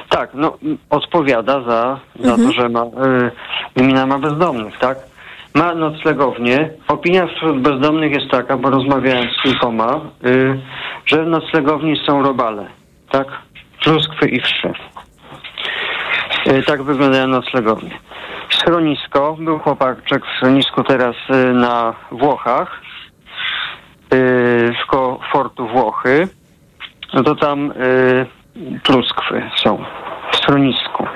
Tak, no odpowiada za, za Mhm. to, że ma, y, gmina ma bezdomnych, tak? Ma noclegownię. Opinia wśród bezdomnych jest taka, bo rozmawiałem z kilkoma, y, że w noclegowni są robale, tak? Pluskwy i wszy. Y, tak wyglądają noclegownie. Schronisko, był chłopaczek w schronisku teraz y, na Włochach, y, koło fortu Włochy, no to tam y, pluskwy są w schronisku.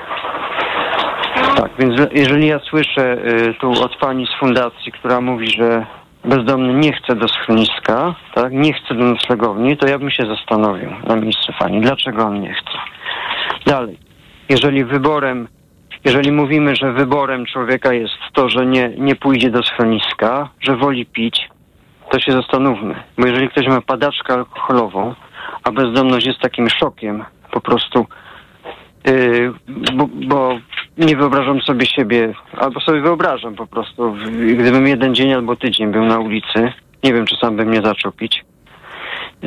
Tak, więc jeżeli ja słyszę tu od pani z fundacji, która mówi, że bezdomny nie chce do schroniska, tak, nie chce do noclegowni, to ja bym się zastanowił na miejscu pani, dlaczego on nie chce. Dalej, jeżeli wyborem, jeżeli mówimy, że wyborem człowieka jest to, że nie, nie pójdzie do schroniska, że woli pić, to się zastanówmy. Bo jeżeli ktoś ma padaczkę alkoholową, a bezdomność jest takim szokiem, po prostu, yy, bo, bo nie wyobrażam sobie siebie, albo sobie wyobrażam po prostu, gdybym jeden dzień albo tydzień był na ulicy, nie wiem, czy sam bym nie zaczął pić,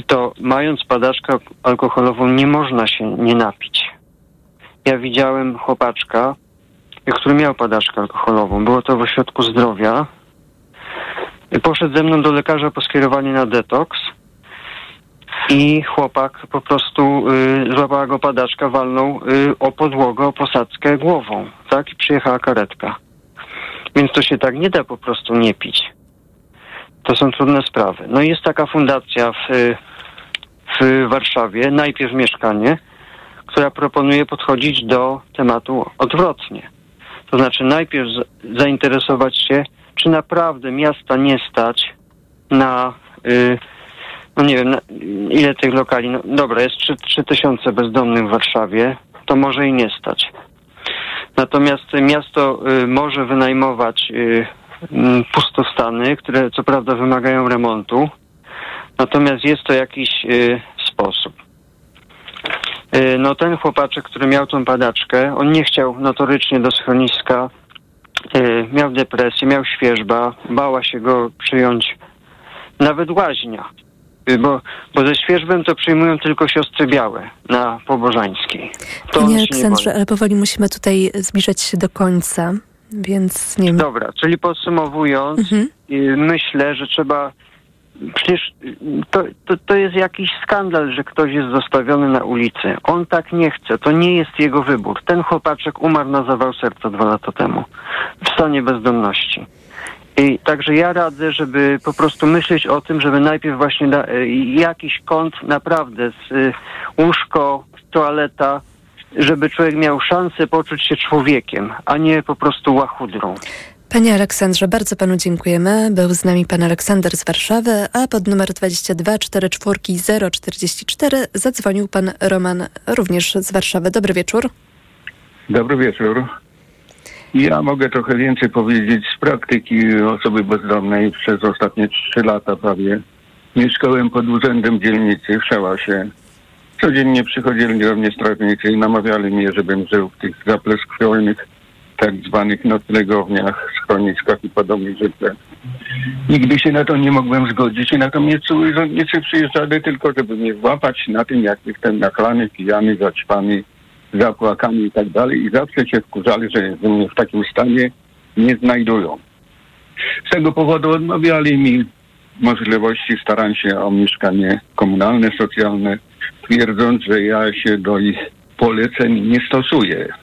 to mając padaczkę alkoholową nie można się nie napić. Ja widziałem chłopaczka, który miał padaczkę alkoholową. Było to w ośrodku zdrowia. Poszedł ze mną do lekarza po skierowaniu na detoks i chłopak po prostu y, złapała go padaczka, walnął y, o podłogę, o posadzkę głową, tak? I przyjechała karetka. Więc to się tak nie da po prostu nie pić. To są trudne sprawy. No i jest taka fundacja w, y, w Warszawie, najpierw mieszkanie, która proponuje podchodzić do tematu odwrotnie. To znaczy najpierw zainteresować się, czy naprawdę miasta nie stać na, y, no nie wiem, na, ile tych lokali, no dobra, jest 3, 3 tysiące bezdomnych w Warszawie, to może i nie stać. Natomiast miasto y, może wynajmować y, mm, pustostany, które co prawda wymagają remontu, natomiast jest to jakiś y, sposób. Y, No ten chłopaczek, który miał tą padaczkę, on nie chciał notorycznie do schroniska, y, miał depresję, miał świeżba, bała się go przyjąć nawet łaźnia, Y, bo, bo ze świeżbem to przyjmują tylko siostry białe na Pobożańskiej. To Panie Aleksandrze, ale powoli musimy tutaj zbliżać się do końca, więc nie wiem. Dobra, czyli podsumowując, Mhm. myślę, że trzeba. Przecież to, to, to jest jakiś skandal, że ktoś jest zostawiony na ulicy. On tak nie chce, to nie jest jego wybór. Ten chłopaczek umarł na zawał serca dwa lata temu w stanie bezdomności. I także ja radzę, żeby po prostu myśleć o tym, żeby najpierw właśnie y, jakiś kąt naprawdę z y, łóżko, toaleta, żeby człowiek miał szansę poczuć się człowiekiem, a nie po prostu łachudrą. Panie Aleksandrze, bardzo panu dziękujemy. Był z nami pan Aleksander z Warszawy, a pod numer 22 44 044 zadzwonił pan Roman również z Warszawy. Dobry wieczór. Dobry wieczór. Ja mogę trochę więcej powiedzieć z praktyki osoby bezdomnej przez ostatnie trzy lata prawie. Mieszkałem pod urzędem dzielnicy w Szałasie. Codziennie przychodzili do mnie strażnicy i namawiali mnie, żebym żył w tych zapleskwionych tak zwanych noclegowniach, schroniskach i podobnych rzeczach. Nigdy się na to nie mogłem zgodzić, natomiast urzędnicy przyjeżdżali tylko, żeby mnie złapać na tym, jak jestem nachlany, pijany, zaćpany, zapłakany i tak dalej i zawsze się wkurzali, że mnie w takim stanie nie znajdują. Z tego powodu odmawiali mi możliwości starania się o mieszkanie komunalne, socjalne, twierdząc, że ja się do ich poleceń nie stosuję.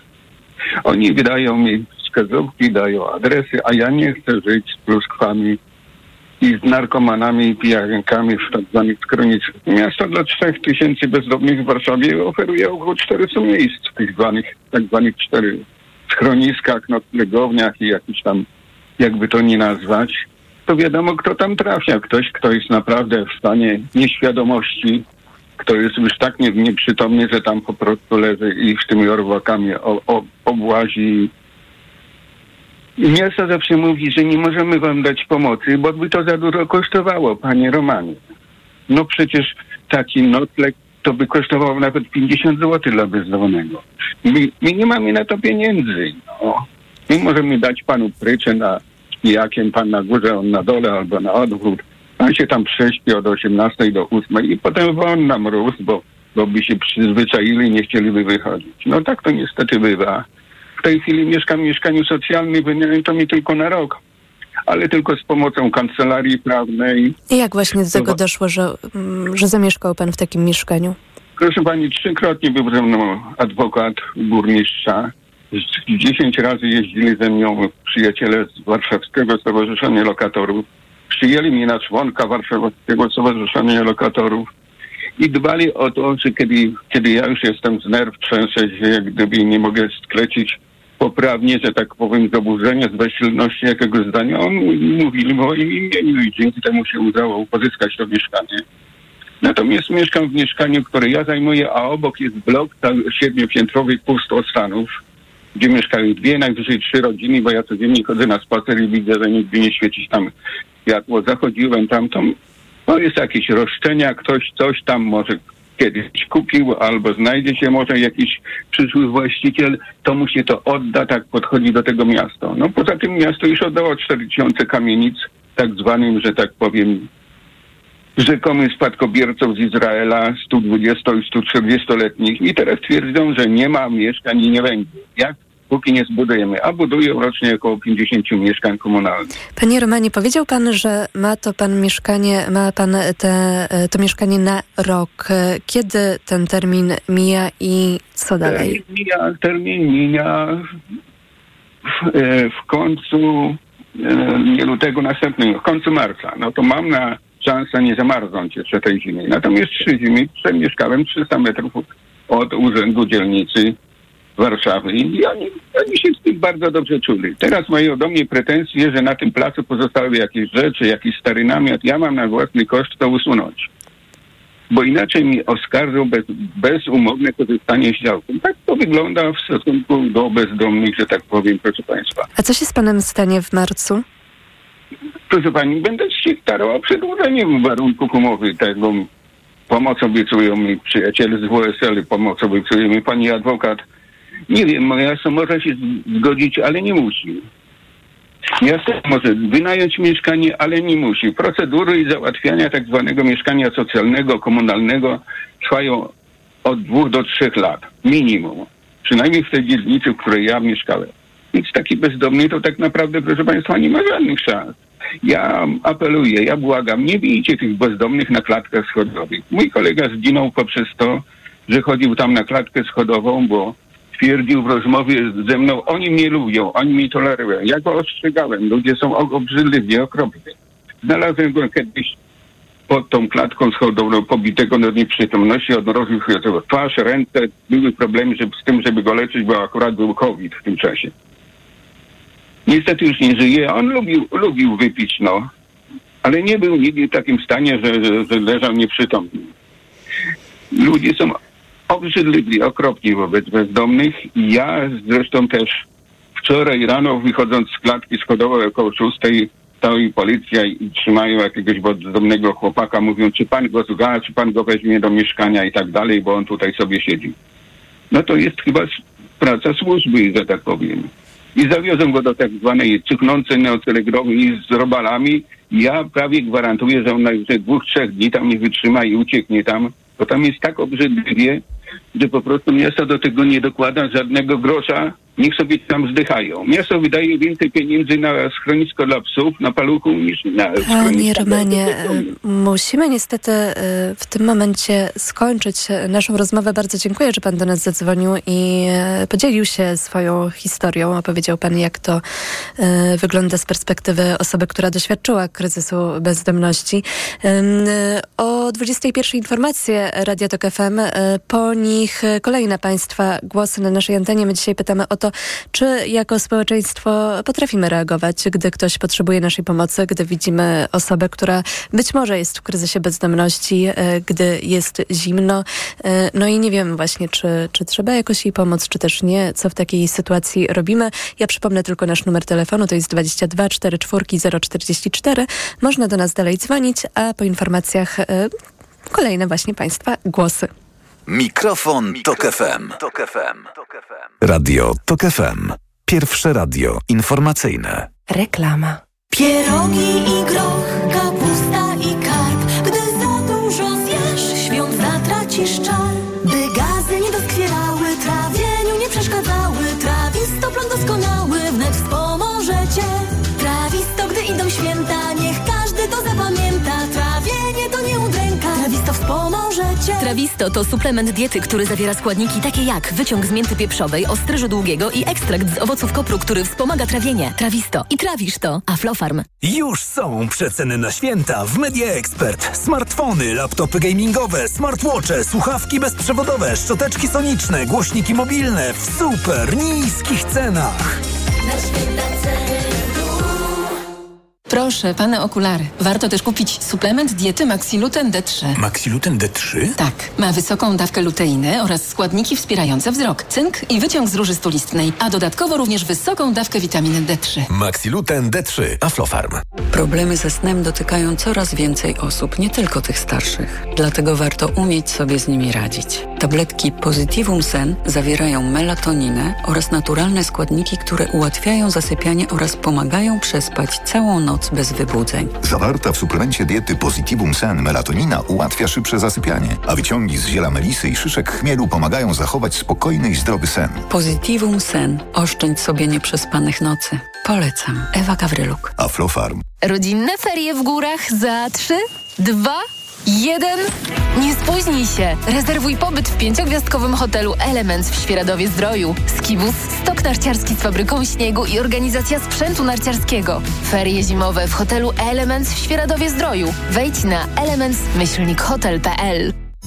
Oni wydają mi wskazówki, dają adresy, a ja nie chcę żyć z pluskwami i z narkomanami i pijankami w tak skronicach. Miasto dla 3 tysięcy bezdomnych w Warszawie oferuje około 400 miejsc w tych zwanych, tak zwanych cztery schroniskach, noclegowniach i jakiś tam, jakby to nie nazwać. To wiadomo, kto tam trafia. Ktoś, kto jest naprawdę w stanie nieświadomości, kto jest już tak nie, nieprzytomny, że tam po prostu leży i z tymi orwakami o, o, obłazi. Miasto zawsze mówi, że nie możemy wam dać pomocy, bo by to za dużo kosztowało, panie Romanie. No przecież taki nocleg to by kosztowało nawet 50 zł dla bezdomnego. My, my nie mamy na to pieniędzy. No. My możemy dać panu pryczę na pijakiem, pan na górze, on na dole albo na odwrót. Pan się tam prześpi od 18 do 8 i potem won na mróz, bo, bo by się przyzwyczaili i nie chcieliby wychodzić. No tak to niestety bywa. W tej chwili mieszkam w mieszkaniu socjalnym, wynająłem to mi tylko na rok, ale tylko z pomocą kancelarii prawnej. I jak właśnie do tego doszło, że, mm, że zamieszkał pan w takim mieszkaniu? Proszę pani, trzykrotnie był ze mną adwokat burmistrza. Dziesięć razy jeździli ze mną przyjaciele z Warszawskiego Stowarzyszenia Lokatorów. Przyjęli mnie na członka Warszawskiego Stowarzyszenia Lokatorów i dbali o to, że kiedy, kiedy ja już jestem z nerw, trzęsę się, jak gdyby nie mogę sklecić poprawnie, że tak powiem, z oburzenia, z bezsilności jakiegoś zdania, on mówili w moim imieniu i dzięki temu się udało pozyskać to mieszkanie. Natomiast mieszkam w mieszkaniu, które ja zajmuję, a obok jest blok cały- siedmiopiętrowy pustostanów, gdzie mieszkają dwie, najwyżej trzy rodziny, bo ja codziennie chodzę na spacer i widzę, że nigdy nie świeci tam światło. Zachodziłem tam, to, to jest jakieś roszczenia, ktoś coś tam może kiedyś kupił, albo znajdzie się może jakiś przyszły właściciel, to mu się to odda, tak podchodzi do tego miasta. No poza tym miasto już oddało 4000 kamienic, tak zwanym, że tak powiem, rzekomym spadkobiercom z Izraela 120 i 140-letnich i teraz twierdzą, że nie ma mieszkań i nie będzie. Jak? Póki nie zbudujemy. A budują rocznie około 50 mieszkań komunalnych. Panie Romanie, powiedział pan, że ma to pan mieszkanie, ma pan te, to mieszkanie na rok. Kiedy ten termin mija i co dalej? Termin mija, termin mija w, e, w końcu e, nie lutego następnego, w końcu marca. No to mam na szansę nie zamarznąć jeszcze tej zimy. Natomiast trzy zimy przemieszkałem 300 metrów od urzędu dzielnicy Warszawy i oni, oni się z tym bardzo dobrze czuli. Teraz mają do mnie pretensje, że na tym placu pozostały jakieś rzeczy, jakiś stary namiot. Ja mam na własny koszt to usunąć. Bo inaczej mi oskarżą bez, bezumowne korzystanie z działką. Tak to wygląda w stosunku do bezdomnych, że tak powiem, proszę Państwa. A co się z panem stanie w marcu? Proszę Pani, będę się starał o przedłużenie warunków umowy tego. Pomoc obiecują mi przyjaciele z WSL, pomoc obiecuje mi Pani adwokat. Nie wiem, miasto może się zgodzić, ale nie musi. Miasto może wynająć mieszkanie, ale nie musi. Procedury załatwiania tak zwanego mieszkania socjalnego, komunalnego trwają od dwóch do trzech lat. Minimum. Przynajmniej w tej dzielnicy, w której ja mieszkałem. Więc taki bezdomny to tak naprawdę, proszę Państwa, nie ma żadnych szans. Ja apeluję, ja błagam, nie bijcie tych bezdomnych na klatkach schodowych. Mój kolega zginął poprzez to, że chodził tam na klatkę schodową, bo twierdził w rozmowie ze mną, oni mnie lubią, oni mnie tolerują. Ja go ostrzegałem, ludzie są obrzydliwi, okropni. Znalazłem go kiedyś pod tą klatką schodową, pobitego do nieprzytomności, odmroził się twarz, ręce. Były problemy żeby, z tym, żeby go leczyć, bo akurat był COVID w tym czasie. Niestety już nie żyje. On lubił, lubił wypić, no. Ale nie był nigdy w takim stanie, że, że, że leżał nieprzytomny. Ludzie są obrzydliwi, okropni wobec bezdomnych. Ja zresztą też wczoraj rano wychodząc z klatki schodowej około szóstej stoi policja i trzymają jakiegoś bezdomnego chłopaka, mówią, czy pan go zga, czy pan go weźmie do mieszkania i tak dalej, bo on tutaj sobie siedzi. No to jest chyba praca służby, że tak powiem. i zawiozą go do tak zwanej cuchnącej neocelegrovni z robalami. Ja prawie gwarantuję, że on najwyżej dwóch, trzech dni tam nie wytrzyma i ucieknie tam, bo tam jest tak obrzydliwie, że po prostu miasto do tego nie dokłada żadnego grosza, niech sobie tam zdychają. Miasto wydaje więcej pieniędzy na schronisko dla psów, na paluchu, niż na Panie Romanie, e, musimy niestety e, w tym momencie skończyć naszą rozmowę. Bardzo dziękuję, że Pan do nas zadzwonił i e, podzielił się swoją historią. Opowiedział Pan, jak to e, wygląda z perspektywy osoby, która doświadczyła kryzysu bezdomności. O 21 informacje Radia Tok FM, e, po nich kolejne Państwa głosy na naszej antenie. My dzisiaj pytamy o to, czy jako społeczeństwo potrafimy reagować, gdy ktoś potrzebuje naszej pomocy, gdy widzimy osobę, która być może jest w kryzysie bezdomności, e, gdy jest zimno. E, No i nie wiem właśnie, czy, czy trzeba jakoś jej pomóc, czy też nie, co w takiej sytuacji robimy. Ja przypomnę tylko nasz numer telefonu, to jest 22 44 044. Można do nas dalej dzwonić, a po informacjach e, kolejne właśnie Państwa głosy. Mikrofon, Tok FM. Radio Tok FM. Pierwsze radio informacyjne. Reklama. Pierogi i groch, kapusta Trawisto to suplement diety, który zawiera składniki takie jak wyciąg z mięty pieprzowej, ostryżu długiego i ekstrakt z owoców kopru, który wspomaga trawienie. Trawisto. I trawisz to. Aflofarm. Już są przeceny na święta w Media Expert. Smartfony, laptopy gamingowe, smartwatche, słuchawki bezprzewodowe, szczoteczki soniczne, głośniki mobilne w super niskich cenach. Na święta Proszę, pane okulary. Warto też kupić suplement diety Maxiluten D3. Maxiluten D3? Tak, ma wysoką dawkę luteiny oraz składniki wspierające wzrok, cynk i wyciąg z róży stulistnej, a dodatkowo również wysoką dawkę witaminy D3. Maxiluten D3. Aflofarm. Problemy ze snem dotykają coraz więcej osób, nie tylko tych starszych. Dlatego warto umieć sobie z nimi radzić. Tabletki Positivum Sen zawierają melatoninę oraz naturalne składniki, które ułatwiają zasypianie oraz pomagają przespać całą noc bez wybudzeń. Zawarta w suplemencie diety Positivum Sen melatonina ułatwia szybsze zasypianie, a wyciągi z ziela melisy i szyszek chmielu pomagają zachować spokojny i zdrowy sen. Positivum Sen. Oszczędź sobie nieprzespanych nocy. Polecam. Ewa Gawryluk. Aflofarm. Rodzinne ferie w górach za trzy, dwa, jeden. Nie spóźnij się. Rezerwuj pobyt w pięciogwiazdkowym hotelu Elements w Świeradowie Zdroju. Skibus, stok narciarski z fabryką śniegu i organizacja sprzętu narciarskiego. Ferie zimowe w hotelu Elements w Świeradowie Zdroju. Wejdź na elements-hotel.pl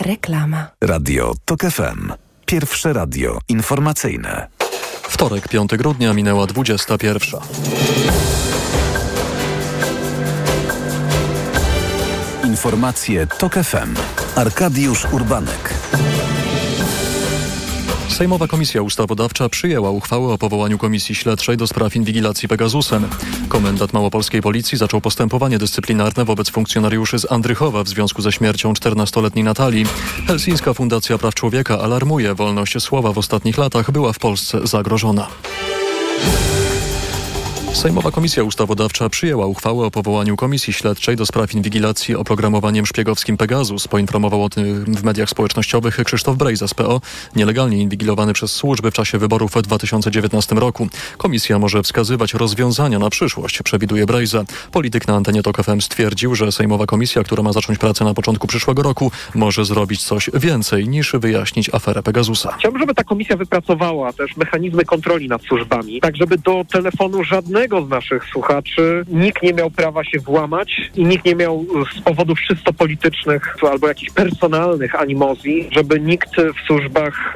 Reklama. Radio Tok FM. Pierwsze radio informacyjne. Wtorek, 5 grudnia, minęła 21. Informacje Tok FM. Arkadiusz Urbanek. Sejmowa Komisja Ustawodawcza przyjęła uchwałę o powołaniu Komisji Śledczej do spraw inwigilacji Pegasusem. Komendant Małopolskiej Policji zaczął postępowanie dyscyplinarne wobec funkcjonariuszy z Andrychowa w związku ze śmiercią 14-letniej Natalii. Helsińska Fundacja Praw Człowieka alarmuje, wolność słowa w ostatnich latach była w Polsce zagrożona. Sejmowa Komisja Ustawodawcza przyjęła uchwałę o powołaniu Komisji Śledczej do spraw inwigilacji oprogramowaniem szpiegowskim Pegasus. Poinformował o tym w mediach społecznościowych Krzysztof Brejza z PO, nielegalnie inwigilowany przez służby w czasie wyborów w 2019 roku. Komisja może wskazywać rozwiązania na przyszłość, przewiduje Brejza. Polityk na antenie TOK FM stwierdził, że Sejmowa Komisja, która ma zacząć pracę na początku przyszłego roku, może zrobić coś więcej niż wyjaśnić aferę Pegasusa. Chciałbym, żeby ta komisja wypracowała też mechanizmy kontroli nad służbami, tak żeby do telefonu żadnego żadnego z naszych słuchaczy nikt nie miał prawa się włamać i nikt nie miał z powodów czysto politycznych albo jakichś personalnych animozji, żeby nikt w służbach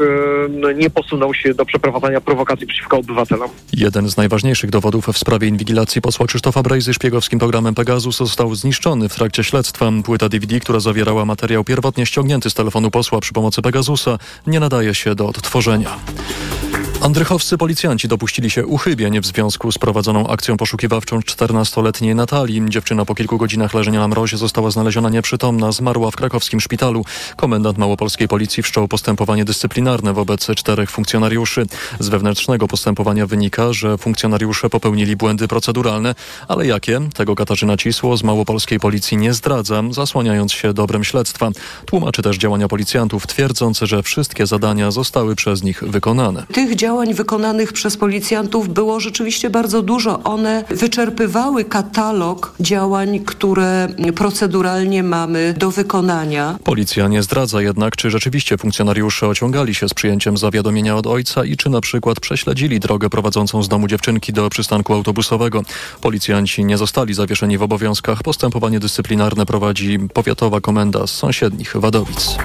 e, nie posunął się do przeprowadzania prowokacji przeciwko obywatelom. Jeden z najważniejszych dowodów w sprawie inwigilacji posła Krzysztofa Brejzy szpiegowskim programem Pegasus został zniszczony w trakcie śledztwa. Płyta DVD, która zawierała materiał pierwotnie ściągnięty z telefonu posła przy pomocy Pegasusa, nie nadaje się do odtworzenia. Andrychowscy policjanci dopuścili się uchybień w związku z prowadzoną akcją poszukiwawczą 14-letniej Natalii. Dziewczyna po kilku godzinach leżenia na mrozie została znaleziona nieprzytomna, zmarła w krakowskim szpitalu. Komendant małopolskiej policji wszczął postępowanie dyscyplinarne wobec czterech funkcjonariuszy. Z wewnętrznego postępowania wynika, że funkcjonariusze popełnili błędy proceduralne, ale jakie? Tego Katarzyna Cisło z małopolskiej policji nie zdradza, zasłaniając się dobrem śledztwa. Tłumaczy też działania policjantów, twierdząc, że wszystkie zadania zostały przez nich wykonane. Tych działań wykonanych przez policjantów było rzeczywiście bardzo dużo. One wyczerpywały katalog działań, które proceduralnie mamy do wykonania. Policja nie zdradza jednak, czy rzeczywiście funkcjonariusze ociągali się z przyjęciem zawiadomienia od ojca i czy na przykład prześledzili drogę prowadzącą z domu dziewczynki do przystanku autobusowego. Policjanci nie zostali zawieszeni w obowiązkach. Postępowanie dyscyplinarne prowadzi powiatowa komenda z sąsiednich Wadowic.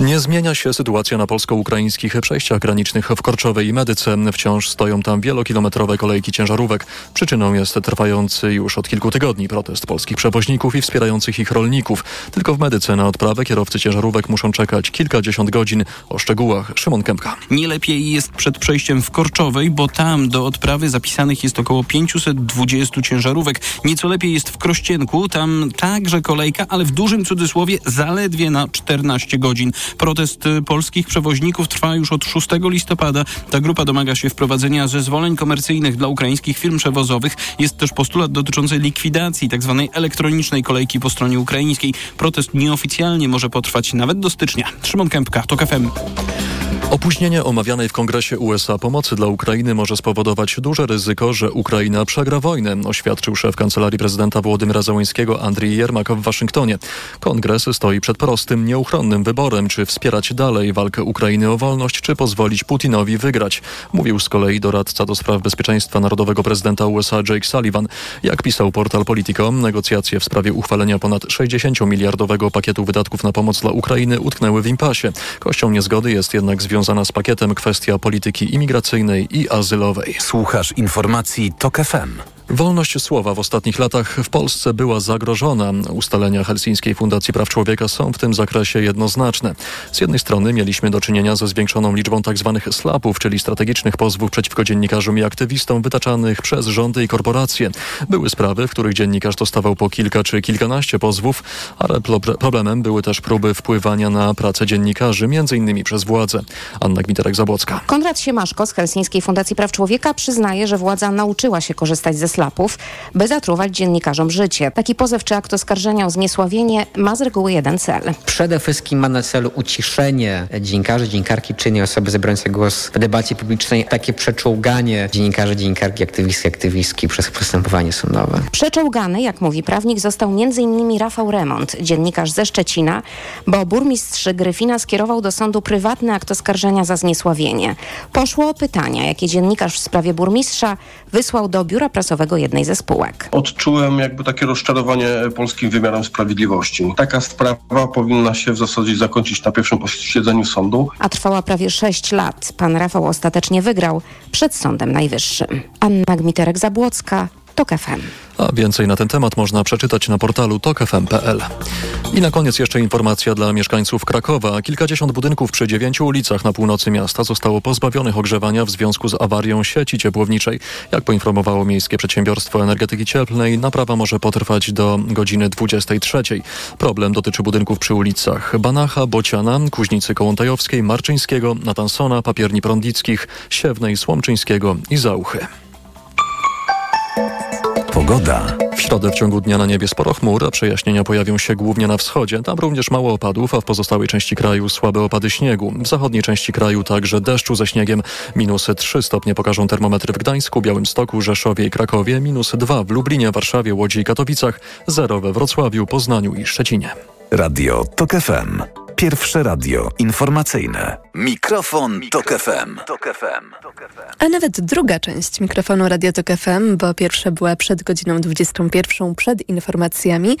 Nie zmienia się sytuacja na polsko-ukraińskich przejściach granicznych w Korczowej i Medyce. Wciąż stoją tam wielokilometrowe kolejki ciężarówek. Przyczyną jest trwający już od kilku tygodni protest polskich przewoźników i wspierających ich rolników. Tylko w Medyce na odprawę kierowcy ciężarówek muszą czekać kilkadziesiąt godzin. O szczegółach Szymon Kępka. Nie lepiej jest przed przejściem w Korczowej, bo tam do odprawy zapisanych jest około 520 ciężarówek. Nieco lepiej jest w Krościenku. Tam także kolejka, ale w dużym cudzysłowie zaledwie na 14 godzin. Protest y, polskich przewoźników trwa już od 6 listopada. Ta grupa domaga się wprowadzenia zezwoleń komercyjnych dla ukraińskich firm przewozowych. Jest też postulat dotyczący likwidacji tzw. Tak elektronicznej kolejki po stronie ukraińskiej. Protest nieoficjalnie może potrwać nawet do stycznia. Szymon Kępka, TOK FM. Opóźnienie omawianej w Kongresie USA pomocy dla Ukrainy może spowodować duże ryzyko, że Ukraina przegra wojnę, oświadczył szef Kancelarii Prezydenta Włodymyra Załońskiego Andrii Jermak w Waszyngtonie. Kongres stoi przed prostym, nieuchronnym wyborem, czy wspierać dalej walkę Ukrainy o wolność, czy pozwolić Putinowi wygrać. Mówił z kolei doradca do spraw bezpieczeństwa narodowego prezydenta USA Jake Sullivan. Jak pisał portal Politico, negocjacje w sprawie uchwalenia ponad 60-miliardowego pakietu wydatków na pomoc dla Ukrainy utknęły w impasie. Kością niezgody jest jednak związana z pakietem kwestia polityki imigracyjnej i azylowej. Słuchasz informacji TOK FM. Wolność słowa w ostatnich latach w Polsce była zagrożona. Ustalenia Helsińskiej Fundacji Praw Człowieka są w tym zakresie jednoznaczne. Z jednej strony mieliśmy do czynienia ze zwiększoną liczbą tzw. Tak slapów, czyli strategicznych pozwów przeciwko dziennikarzom i aktywistom wytaczanych przez rządy i korporacje. Były sprawy, w których dziennikarz dostawał po kilka czy kilkanaście pozwów, ale problemem były też próby wpływania na pracę dziennikarzy, m.in. przez władze. Anna Gmiterek-Zabłocka. Konrad Siemaszko z Helsińskiej Fundacji Praw Człowieka przyznaje, że władza nauczyła się korzystać ze slapów, by zatruwać dziennikarzom życie. Taki pozew czy akt oskarżenia o zniesławienie ma z reguły jeden cel. Przede wszystkim ma na celu uciszenie dziennikarzy, dziennikarki czy innej osoby zabierającej głos w debacie publicznej, takie przeczołganie dziennikarzy, dziennikarki, aktywistki, aktywistki przez postępowanie sądowe. Przeczołgany, jak mówi prawnik, został m.in. Rafał Remont, dziennikarz ze Szczecina, bo burmistrz Gryfina skierował do sądu prywatny akt oskarżenia za zniesławienie. Poszło o pytania, jakie dziennikarz w sprawie burmistrza wysłał do biura prasowego jednej ze spółek. Odczułem jakby takie rozczarowanie polskim wymiarem sprawiedliwości. Taka sprawa powinna się w zasadzie zakończyć na pierwszym posiedzeniu sądu. A trwała prawie sześć lat. Pan Rafał ostatecznie wygrał przed Sądem Najwyższym. Anna Gmiterek-Zabłocka, TOK FM. A więcej na ten temat można przeczytać na portalu tokefm.pl. I na koniec jeszcze informacja dla mieszkańców Krakowa. Kilkadziesiąt budynków przy dziewięciu ulicach na północy miasta zostało pozbawionych ogrzewania w związku z awarią sieci ciepłowniczej. Jak poinformowało Miejskie Przedsiębiorstwo Energetyki Cieplnej, naprawa może potrwać do godziny 23. Problem dotyczy budynków przy ulicach Banacha, Bociana, Kuźnicy Kołątajowskiej, Marczyńskiego, Natansona, Papierni Prądlickich, Siewnej, Słomczyńskiego i Zauchy. Pogoda. W środę w ciągu dnia na niebie sporo chmur, a przejaśnienia pojawią się głównie na wschodzie. Tam również mało opadów, a w pozostałej części kraju słabe opady śniegu. W zachodniej części kraju także deszczu ze śniegiem. Minus 3 stopnie pokażą termometry w Gdańsku, Białymstoku, Rzeszowie i Krakowie. Minus 2 w Lublinie, Warszawie, Łodzi i Katowicach. 0 we Wrocławiu, Poznaniu i Szczecinie. Radio TOK FM. Pierwsze radio informacyjne. Mikrofon, Tok FM. A nawet druga część mikrofonu Radio Tok FM, bo pierwsza była przed godziną 21, przed informacjami.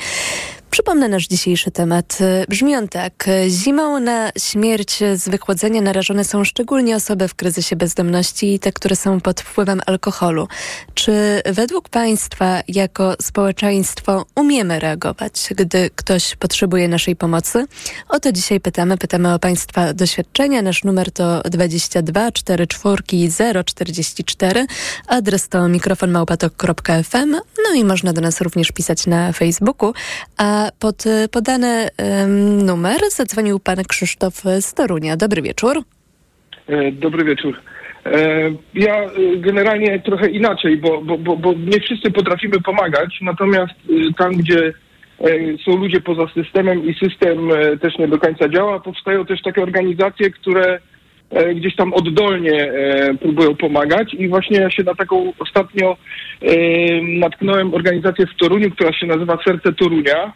Przypomnę nasz dzisiejszy temat. Brzmi on tak. Zimą na śmierć z wychłodzenia narażone są szczególnie osoby w kryzysie bezdomności i te, które są pod wpływem alkoholu. Czy według Państwa jako społeczeństwo umiemy reagować, gdy ktoś potrzebuje naszej pomocy? O to dzisiaj pytamy. Pytamy o Państwa doświadczenia. Nasz numer to 22 44 044. Adres to mikrofonmałpatok.fm. No i można do nas również pisać na Facebooku. A pod podany um, numer zadzwonił pan Krzysztof z Torunia. Dobry wieczór. E, Dobry wieczór. E, Ja e, generalnie trochę inaczej, bo, bo, bo, bo nie wszyscy potrafimy pomagać, natomiast e, tam, gdzie e, są ludzie poza systemem i system też nie do końca działa, powstają też takie organizacje, które gdzieś tam oddolnie próbują pomagać i właśnie ja się na taką ostatnio natknąłem organizację w Toruniu, która się nazywa Serce Torunia.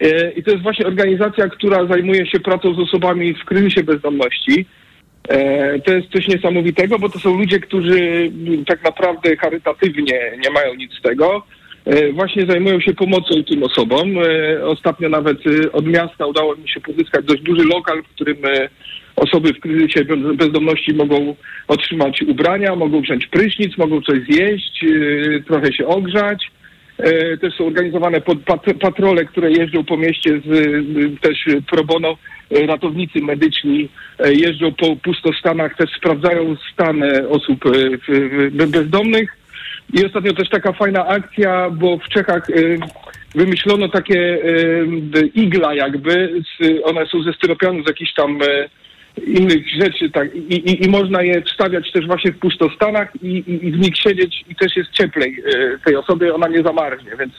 E, I to jest właśnie organizacja, która zajmuje się pracą z osobami w kryzysie bezdomności. E, To jest coś niesamowitego, bo to są ludzie, którzy tak naprawdę charytatywnie nie mają nic z tego. E, Właśnie zajmują się pomocą tym osobom. Ostatnio nawet od miasta udało mi się pozyskać dość duży lokal, w którym osoby w kryzysie bez- bezdomności mogą otrzymać ubrania, mogą wziąć prysznic, mogą coś zjeść, trochę się ogrzać. E, Też są organizowane patrole, które jeżdżą po mieście z też pro bono. E, Ratownicy medyczni e, jeżdżą po pustostanach, też sprawdzają stan osób bezdomnych. I ostatnio też taka fajna akcja, bo w Czechach wymyślono takie igla jakby, one są ze styropianu, z jakichś tam innych rzeczy, tak, i, i, i można je wstawiać też właśnie w pustostanach i, i, i w nich siedzieć i też jest cieplej e, tej osobie, ona nie zamarznie, więc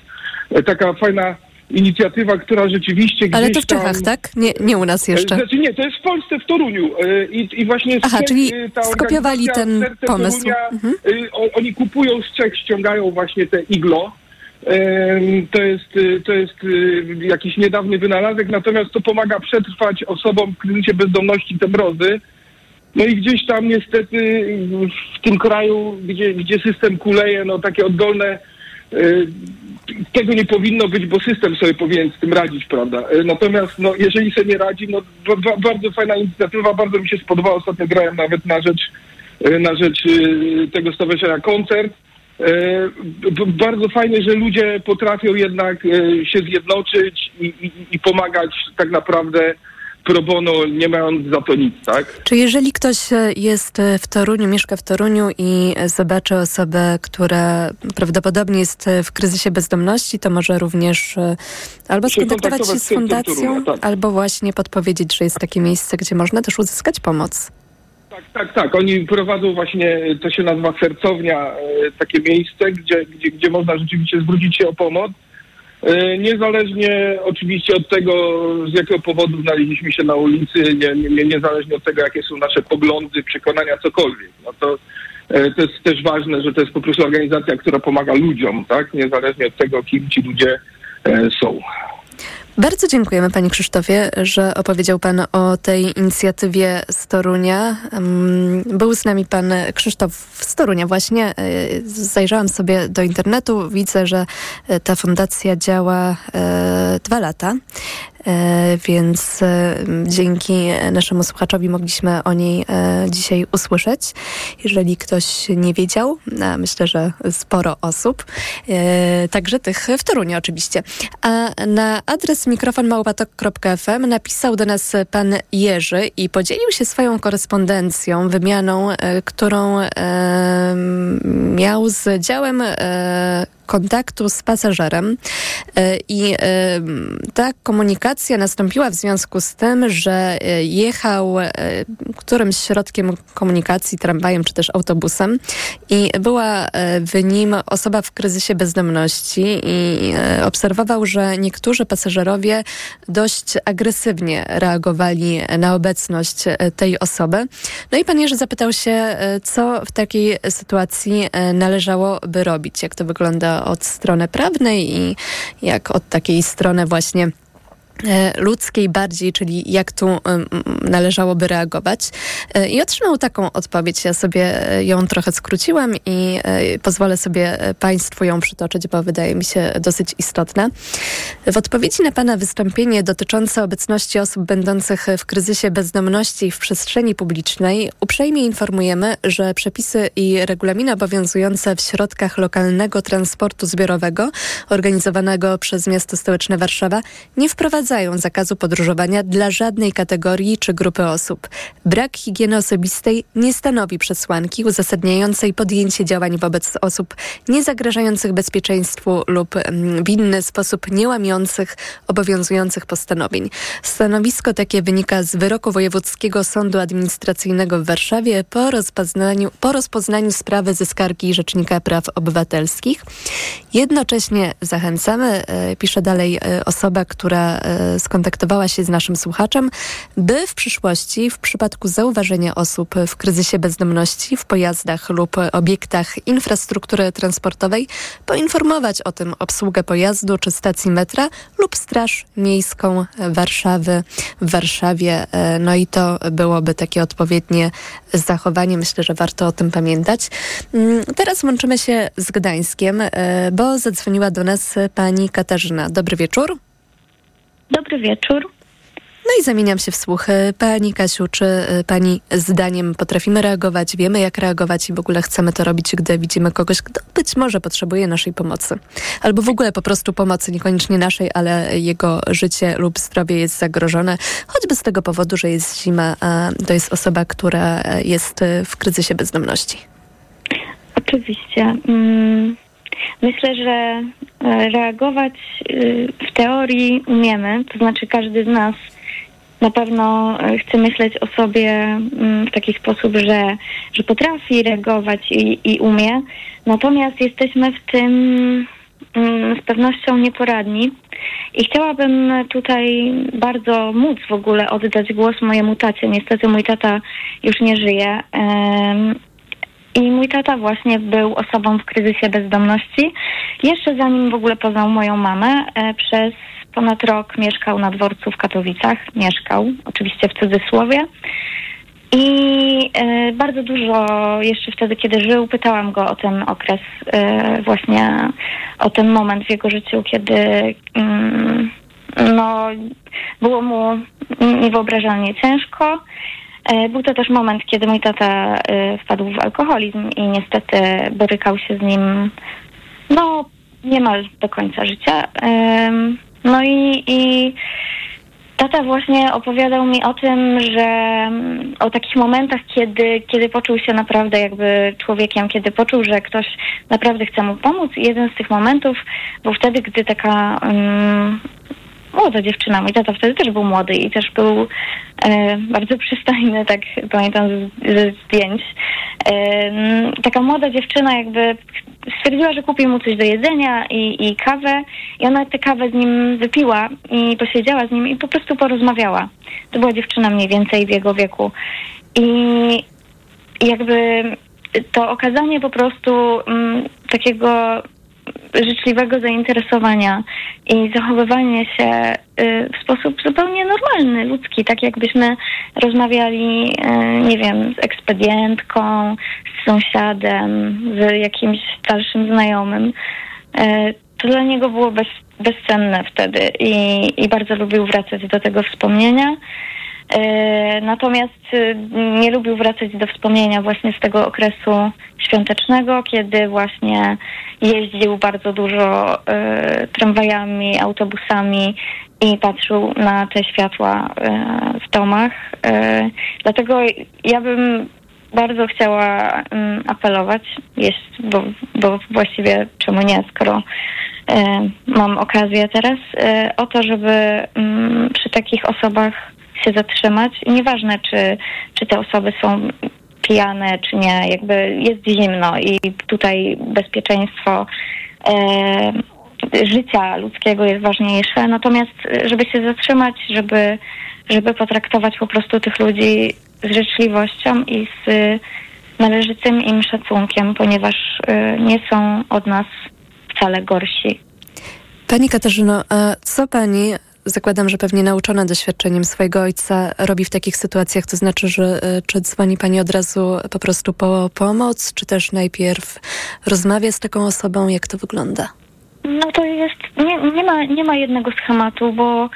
e, taka fajna inicjatywa, która rzeczywiście gdzieś Ale to w Czechach, tam... tak? Nie, nie u nas jeszcze. Znaczy nie, to jest w Polsce, w Toruniu e, i, i właśnie Aha, Czech, czyli skopiowali ten pomysł. Torunia, Mhm. Oni kupują z Czech, ściągają właśnie te iglo. To jest, y, to jest y, jakiś niedawny wynalazek, natomiast to pomaga przetrwać osobom w kryzysie bezdomności te mrozy. No i gdzieś tam niestety w tym kraju, gdzie, gdzie system kuleje, no takie oddolne y, tego nie powinno być, bo system sobie powinien z tym radzić, prawda? Natomiast no, jeżeli sobie nie radzi, no ba- ba- bardzo fajna inicjatywa, bardzo mi się spodobała. Ostatnio grałem nawet na rzecz, na rzecz tego stowarzyszenia koncert. E, Bardzo fajnie, że ludzie potrafią jednak e, się zjednoczyć i, i, i pomagać tak naprawdę pro bono, nie mając za to nic, tak? Czy jeżeli ktoś e, jest w Toruniu, mieszka w Toruniu i zobaczy osobę, która prawdopodobnie jest w kryzysie bezdomności, to może również albo Się skontaktować się z fundacją, Torunia, tak. albo właśnie podpowiedzieć, że jest takie miejsce, gdzie można też uzyskać pomoc. Tak, tak. Oni prowadzą właśnie, to się nazywa sercownia, e, takie miejsce, gdzie, gdzie, gdzie można rzeczywiście zwrócić się o pomoc. E, Niezależnie oczywiście od tego, z jakiego powodu znaleźliśmy się na ulicy, nie, nie, niezależnie od tego, jakie są nasze poglądy, przekonania, cokolwiek. No to, e, to jest też ważne, że to jest po prostu organizacja, która pomaga ludziom, tak? Niezależnie od tego, kim ci ludzie e, są. Bardzo dziękujemy Panie Krzysztofie, że opowiedział Pan o tej inicjatywie z Torunia. Mm, Był z nami Pan Krzysztof z Torunia właśnie. E, Zajrzałam sobie do internetu. Widzę, że e, ta fundacja działa e, dwa lata. E, Więc e, dzięki naszemu słuchaczowi mogliśmy o niej e, dzisiaj usłyszeć. Jeżeli ktoś nie wiedział, myślę, że sporo osób, także tych w Toruniu oczywiście. A na adres mikrofonmałpatok.fm napisał do nas pan Jerzy i podzielił się swoją korespondencją, wymianą, którą miał z działem kontaktu z pasażerem E, i e, ta komunikacja nastąpiła w związku z tym, że e, jechał którymś środkiem komunikacji, tramwajem czy też autobusem i była w nim osoba w kryzysie bezdomności i obserwował, że niektórzy pasażerowie dość agresywnie reagowali na obecność tej osoby. No i pan Jerzy zapytał się, co w takiej sytuacji należałoby robić, jak to wygląda od strony prawnej i jak od takiej strony właśnie ludzkiej bardziej, czyli jak tu należałoby reagować. E, I otrzymał taką odpowiedź. Ja sobie e, ją trochę skróciłam i pozwolę sobie Państwu ją przytoczyć, bo wydaje mi się dosyć istotna. W odpowiedzi na Pana wystąpienie dotyczące obecności osób będących w kryzysie bezdomności w przestrzeni publicznej uprzejmie informujemy, że przepisy i regulaminy obowiązujące w środkach lokalnego transportu zbiorowego organizowanego przez miasto stołeczne Warszawa nie wprowadzają zakazu podróżowania dla żadnej kategorii czy grupy osób. Brak higieny osobistej nie stanowi przesłanki uzasadniającej podjęcie działań wobec osób niezagrażających bezpieczeństwu lub mm, w inny sposób nie łamiących obowiązujących postanowień. Stanowisko takie wynika z wyroku Wojewódzkiego Sądu Administracyjnego w Warszawie po rozpoznaniu, po rozpoznaniu sprawy ze skargi Rzecznika Praw Obywatelskich. Jednocześnie zachęcamy, e, pisze dalej e, osoba, która e, skontaktowała się z naszym słuchaczem, by w przyszłości w przypadku zauważenia osób w kryzysie bezdomności w pojazdach lub obiektach infrastruktury transportowej poinformować o tym obsługę pojazdu czy stacji metra lub Straż Miejską Warszawy w Warszawie. No i to byłoby takie odpowiednie zachowanie. Myślę, że warto o tym pamiętać. Mm, teraz łączymy się z Gdańskiem, bo zadzwoniła do nas pani Katarzyna. Dobry wieczór. Dobry wieczór. No i zamieniam się w słuch. Pani Kasiu, czy y, Pani zdaniem potrafimy reagować, wiemy jak reagować i w ogóle chcemy to robić, gdy widzimy kogoś, kto być może potrzebuje naszej pomocy? Albo w ogóle po prostu pomocy, niekoniecznie naszej, ale jego życie lub zdrowie jest zagrożone, choćby z tego powodu, że jest zima, a to jest osoba, która jest w kryzysie bezdomności. Oczywiście. Mm, myślę, że E, reagować y, w teorii umiemy, to znaczy każdy z nas na pewno e, chce myśleć o sobie mm, w taki sposób, że, że potrafi reagować i, i umie, natomiast jesteśmy w tym mm, z pewnością nieporadni. I chciałabym tutaj bardzo móc w ogóle oddać głos mojemu tacie. Niestety mój tata już nie żyje. I mój tata właśnie był osobą w kryzysie bezdomności. Jeszcze zanim w ogóle poznał moją mamę, e, przez ponad rok mieszkał na dworcu w Katowicach. Mieszkał, oczywiście w cudzysłowie. I e, bardzo dużo jeszcze wtedy, kiedy żył, pytałam go o ten okres, e, właśnie o ten moment w jego życiu, kiedy mm, no, było mu niewyobrażalnie ciężko. E, był to też moment, kiedy mój tata e, wpadł w alkoholizm i niestety borykał się z nim no niemal do końca życia. No i, i tata właśnie opowiadał mi o tym, że o takich momentach, kiedy, kiedy poczuł się naprawdę jakby człowiekiem, kiedy poczuł, że ktoś naprawdę chce mu pomóc. I jeden z tych momentów był wtedy, gdy taka um, młoda dziewczyna. Mój tata wtedy też był młody i też był e, bardzo przystojny, tak pamiętam ze, zdjęć. E, taka młoda dziewczyna jakby stwierdziła, że kupi mu coś do jedzenia i, i kawę i ona tę kawę z nim wypiła i posiedziała z nim i po prostu porozmawiała. To była dziewczyna mniej więcej w jego wieku. I jakby to okazanie po prostu mm, takiego życzliwego zainteresowania i zachowywanie się y, w sposób zupełnie normalny, ludzki, tak jakbyśmy rozmawiali, y, nie wiem, z ekspedientką, z sąsiadem, z jakimś dalszym znajomym. Y, to dla niego było bez, bezcenne wtedy i, i bardzo lubił wracać do tego wspomnienia. Natomiast nie lubił wracać do wspomnienia właśnie z tego okresu świątecznego, kiedy właśnie jeździł bardzo dużo y, tramwajami, autobusami i patrzył na te światła y, w domach. Y, dlatego ja bym bardzo chciała y, apelować, bo, bo właściwie czemu nie, skoro y, mam okazję teraz, y, o to, żeby mm, przy takich osobach się zatrzymać. I nieważne, czy, czy te osoby są pijane, czy nie, jakby jest zimno i tutaj bezpieczeństwo e, życia ludzkiego jest ważniejsze. Natomiast, żeby się zatrzymać, żeby, żeby potraktować po prostu tych ludzi z życzliwością i z należytym im szacunkiem, ponieważ e, nie są od nas wcale gorsi. Pani Katarzyno, a co pani zakładam, że pewnie nauczona doświadczeniem swojego ojca robi w takich sytuacjach, to znaczy, że y, czy dzwoni pani od razu po prostu po pomoc, czy też najpierw rozmawia z taką osobą, jak to wygląda? No to jest, nie, nie, ma, nie ma jednego schematu, bo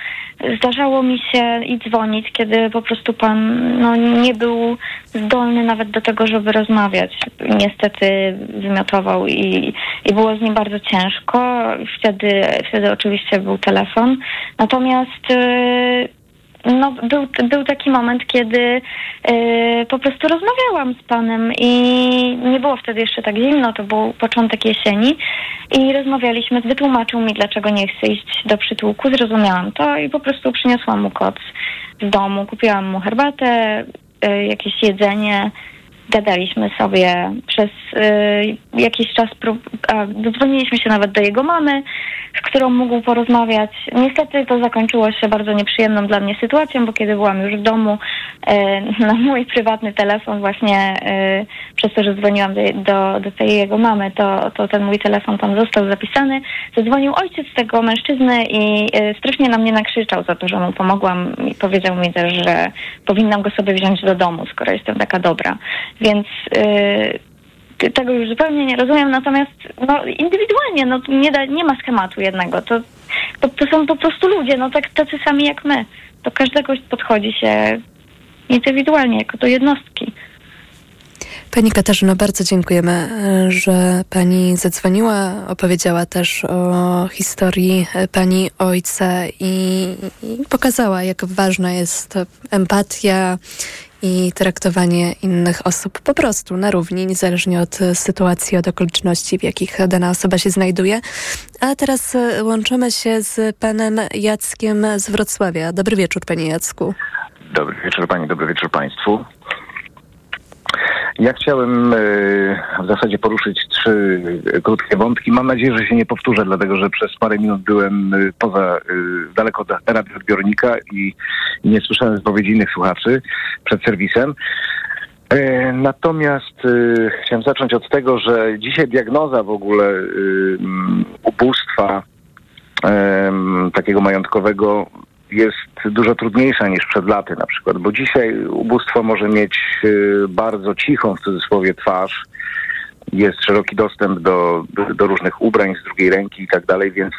zdarzało mi się i dzwonić, kiedy po prostu pan no, nie był zdolny nawet do tego, żeby rozmawiać. Niestety wymiotował i, i było z nim bardzo ciężko. Wtedy, wtedy oczywiście był telefon. Natomiast yy, no, był, był taki moment, kiedy yy, po prostu rozmawiałam z panem i nie było wtedy jeszcze tak zimno, to był początek jesieni i rozmawialiśmy, wytłumaczył mi, dlaczego nie chce iść do przytułku, zrozumiałam to i po prostu przyniosłam mu koc z domu, kupiłam mu herbatę, yy, jakieś jedzenie, gadaliśmy sobie przez y, jakiś czas, a, dodzwoniliśmy się nawet do jego mamy, z którą mógł porozmawiać. Niestety to zakończyło się bardzo nieprzyjemną dla mnie sytuacją, bo kiedy byłam już w domu, y, na mój prywatny telefon właśnie y, przez to, że dzwoniłam do, do, do tej jego mamy, to, to ten mój telefon tam został zapisany. Zadzwonił ojciec tego mężczyzny i y, strasznie na mnie nakrzyczał za to, że mu pomogłam i powiedział mi też, że powinnam go sobie wziąć do domu, skoro jestem taka dobra. Więc y, tego już zupełnie nie rozumiem, natomiast no, indywidualnie no, nie, da, nie ma schematu jednego. To, to, to są po prostu ludzie, no tak, tacy sami jak my. Do każdego podchodzi się indywidualnie, jako do jednostki. Pani Katarzyno, bardzo dziękujemy, e, że Pani zadzwoniła, opowiedziała też o historii e, Pani ojca i, i pokazała, jak ważna jest empatia i traktowanie innych osób po prostu na równi, niezależnie od sytuacji, od okoliczności, w jakich dana osoba się znajduje. A teraz e, łączymy się z Panem Jackiem z Wrocławia. Dobry wieczór, Panie Jacku. Dobry wieczór Pani, dobry wieczór Państwu. Ja chciałem e, w zasadzie poruszyć trzy e, krótkie wątki. Mam nadzieję, że się nie powtórzę, dlatego że przez parę minut byłem e, poza, daleko od radioodbiornika i nie słyszałem wypowiedzi innych słuchaczy przed serwisem. Natomiast chciałem zacząć od tego, że dzisiaj diagnoza w ogóle ubóstwa takiego majątkowego jest dużo trudniejsza niż przed laty na przykład, bo dzisiaj ubóstwo może mieć y, bardzo cichą w cudzysłowie twarz. Jest szeroki dostęp do, do różnych ubrań z drugiej ręki i tak dalej, więc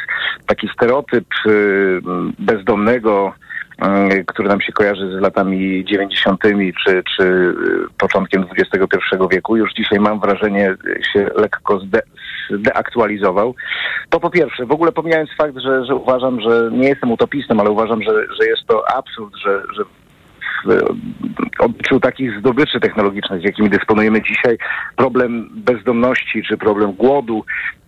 taki stereotyp y, bezdomnego Y, który nam się kojarzy z latami 90. czy, czy początkiem XXI wieku, już dzisiaj mam wrażenie się lekko zde, zdeaktualizował. To po pierwsze, w ogóle pomijając fakt, że, że uważam, że nie jestem utopistą, ale uważam, że, że jest to absurd, że, że w obliczu takich zdobyczy technologicznych, jakimi dysponujemy dzisiaj, problem bezdomności czy problem głodu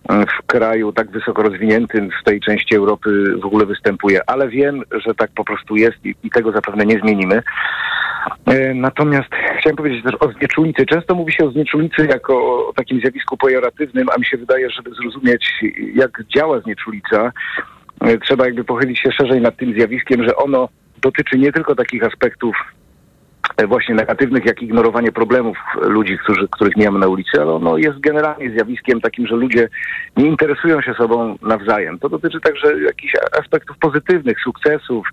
e, w kraju tak wysoko rozwiniętym w tej części Europy w ogóle występuje, ale wiem, że tak po prostu jest i, i tego zapewne nie zmienimy. E, natomiast chciałem powiedzieć też o znieczulicy. Często mówi się o znieczulicy jako o takim zjawisku pejoratywnym, a mi się wydaje, żeby zrozumieć, jak działa znieczulica, e, trzeba jakby pochylić się szerzej nad tym zjawiskiem, że ono dotyczy nie tylko takich aspektów właśnie negatywnych, jak ignorowanie problemów ludzi, którzy, których nie mamy na ulicy, ale ono jest generalnie zjawiskiem takim, że ludzie nie interesują się sobą nawzajem. To dotyczy także jakichś aspektów pozytywnych, sukcesów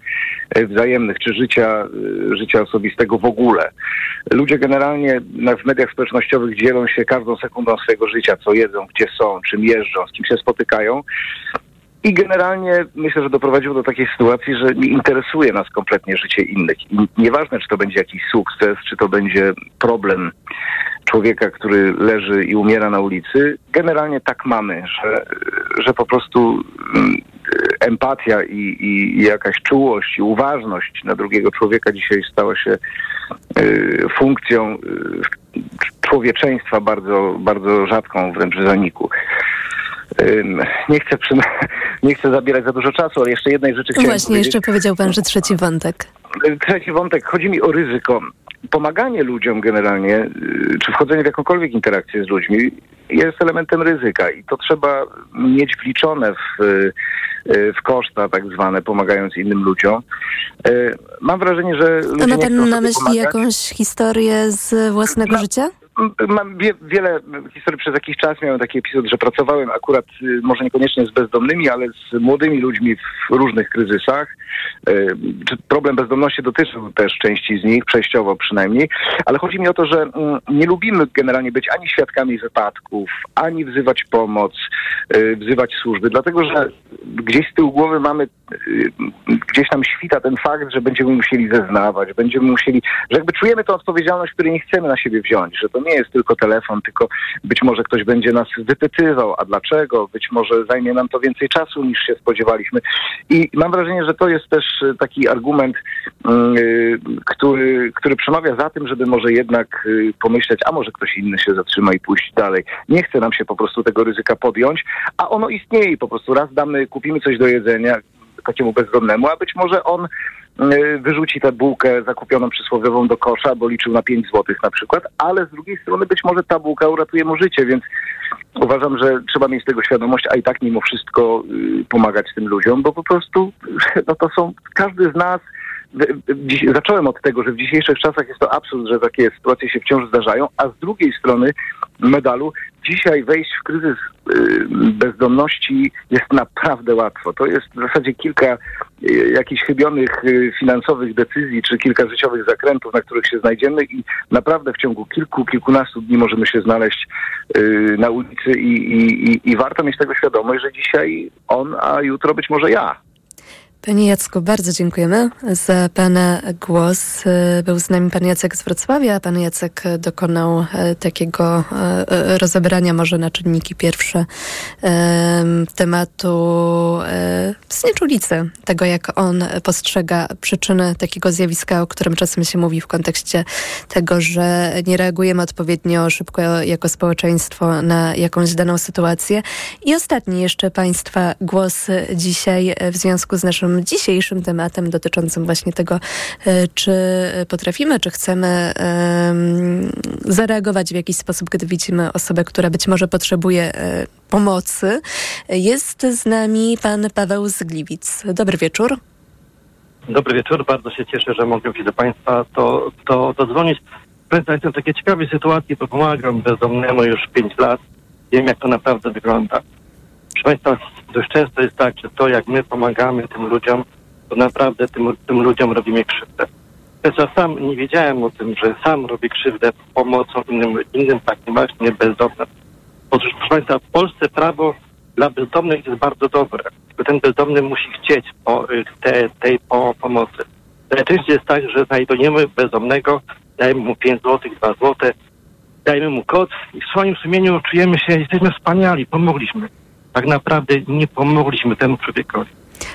e, wzajemnych, czy życia, e, życia osobistego w ogóle. Ludzie generalnie w mediach społecznościowych dzielą się każdą sekundą swojego życia, co jedzą, gdzie są, czym jeżdżą, z kim się spotykają. I generalnie myślę, że doprowadziło do takiej sytuacji, że nie interesuje nas kompletnie życie innych. I nieważne, czy to będzie jakiś sukces, czy to będzie problem człowieka, który leży i umiera na ulicy, generalnie tak mamy, że, że po prostu mm, empatia i, i, jakaś czułość i uważność na drugiego człowieka dzisiaj stała się y, funkcją y, człowieczeństwa bardzo, bardzo rzadką wręcz w zaniku. Nie chcę, przy... [LAUGHS] nie chcę zabierać za dużo czasu, ale jeszcze jednej rzeczy chciałem Właśnie, powiedzieć. jeszcze powiedział pan, że trzeci wątek. Trzeci wątek. Chodzi mi o ryzyko. Pomaganie ludziom generalnie, y, czy wchodzenie w jakąkolwiek interakcję z ludźmi jest elementem ryzyka i to trzeba mieć wliczone w, y, w koszta tak zwane, pomagając innym ludziom. Y, mam wrażenie, że A ma pan na myśli pomagać. jakąś historię z własnego życia? Mam wie, wiele historii przez jakiś czas. Miałem taki epizod, że pracowałem akurat y, może niekoniecznie z bezdomnymi, ale z młodymi ludźmi w różnych kryzysach. Y, problem bezdomności dotyczył też części z nich, przejściowo przynajmniej, ale chodzi mi o to, że mm, nie lubimy generalnie być ani świadkami wypadków, ani wzywać pomoc, y, wzywać służby, dlatego że gdzieś z tyłu głowy mamy, gdzieś tam świta ten fakt, że będziemy musieli zeznawać, będziemy musieli, że jakby czujemy tę odpowiedzialność, której nie chcemy na siebie wziąć, że to nie jest tylko telefon, tylko być może ktoś będzie nas wypytywał, a dlaczego, być może zajmie nam to więcej czasu niż się spodziewaliśmy. I mam wrażenie, że to jest też y, taki argument, y, który, który przemawia za tym, żeby może jednak y, pomyśleć, a może ktoś inny się zatrzyma i pójść dalej. Nie chce nam się po prostu tego ryzyka podjąć, a ono istnieje po prostu raz damy, kupimy coś do jedzenia takiemu bezdomnemu, a być może on y, wyrzuci tę bułkę zakupioną przysłowiową do kosza, bo liczył na 5 złotych na przykład, ale z drugiej strony być może ta bułka uratuje mu życie, więc uważam, że trzeba mieć tego świadomość, a i tak mimo wszystko y, pomagać tym ludziom, bo po prostu [LAUGHS] no to są, każdy z nas Zacząłem od tego, że w dzisiejszych czasach jest to absurd, że takie sytuacje się wciąż zdarzają, a z drugiej strony medalu dzisiaj wejść w kryzys y, bezdomności jest naprawdę łatwo. To jest w zasadzie kilka y, jakichś chybionych y, finansowych decyzji, czy kilka życiowych zakrętów, na których się znajdziemy i naprawdę w ciągu kilku, kilkunastu dni możemy się znaleźć na ulicy i, i, i, i warto mieć tego świadomość, że dzisiaj on, a jutro być może ja. Panie Jacku, bardzo dziękujemy za Pana głos. Był z nami Pan Jacek z Wrocławia. Pan Jacek dokonał e, takiego e, e, rozebrania może na czynniki pierwsze em, tematu znieczulicy, tego jak on postrzega przyczyny takiego zjawiska, o którym czasem się mówi w kontekście tego, że nie reagujemy odpowiednio szybko jako społeczeństwo na jakąś daną sytuację. I ostatni jeszcze Państwa głos dzisiaj w związku z naszym dzisiejszym tematem dotyczącym właśnie tego, e, czy potrafimy, czy chcemy em, zareagować w jakiś sposób, gdy widzimy osobę, która być może potrzebuje e, pomocy. Jest z nami pan Paweł z Gliwic. Dobry wieczór. Dobry wieczór, bardzo się cieszę, że mogę się do Państwa to, to dodzwonić. Państwa, jestem w takiej ciekawej sytuacji, bo pomagam bezdomnemu już 5 lat. Wiem, jak to naprawdę wygląda. Proszę Państwa, dość często jest tak, że to, jak my pomagamy tym ludziom, to naprawdę tym, tym ludziom robimy krzywdę. Ja sam nie wiedziałem o tym, że sam robię krzywdę pomocą innym, innym takim właśnie bezdomnym. Otóż, proszę Państwa, w Polsce prawo dla bezdomnych jest bardzo dobre. Tylko ten bezdomny musi chcieć po, y, te, tej po, pomocy. Najczęściej jest tak, że znajdujemy bezdomnego, dajemy mu 5 zł, 2 zł, dajemy mu kod i w swoim sumieniu czujemy się, jesteśmy wspaniali, pomogliśmy. Tak naprawdę nie pomogliśmy temu człowiekowi.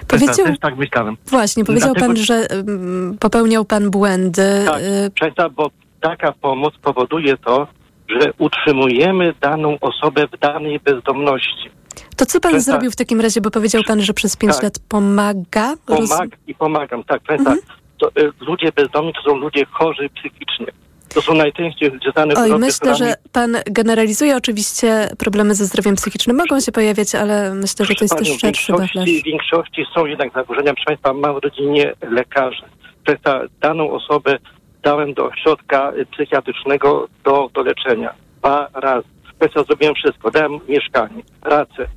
Powiedział- Też tak myślałem. Właśnie, powiedział Dlatego- pan, że mm, popełniał pan błędy. Tak, Y, przestań, bo taka pomoc powoduje to, że utrzymujemy daną osobę w danej bezdomności. To co pan zrobił w takim razie, bo powiedział pan, że przez pięć Tak. lat pomaga? Roz- Pomag i pomagam, tak. Pamiętaj, to, y, ludzie bezdomni to są ludzie chorzy psychicznie. To są najczęściej znane Oj, choroby, myślę, że pan generalizuje. Oczywiście problemy ze zdrowiem psychicznym mogą się pojawiać, ale myślę, że to jest też szerszy wachlarz. w większości są jednak zaburzenia. Proszę Państwa, mam w rodzinie lekarzy. Przez ta daną osobę dałem do ośrodka psychiatrycznego do, do leczenia. Dwa razy. Państwa, zrobiłem wszystko. Dałem mieszkanie, pracę.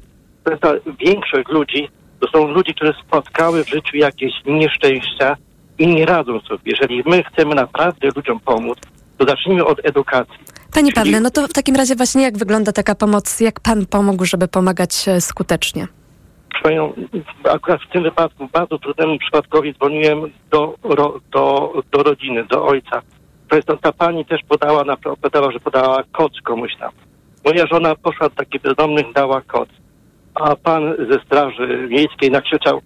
Państwa, większość ludzi to są ludzie, które spotkały w życiu jakieś nieszczęścia i nie radzą sobie. Jeżeli my chcemy naprawdę ludziom pomóc, to zacznijmy od edukacji. Panie Pawle, no to w takim razie właśnie jak wygląda taka pomoc? Jak pan pomógł, żeby pomagać e, skutecznie? Panią, akurat w tym wypadku, bardzo trudnemu przypadkowi dzwoniłem do, ro, do, do rodziny, do ojca. To jest, ta pani też podała, na, podała, że podała kod komuś tam. Moja żona poszła do takich bezdomnych, dała kod. A pan ze straży miejskiej nakrzyczał,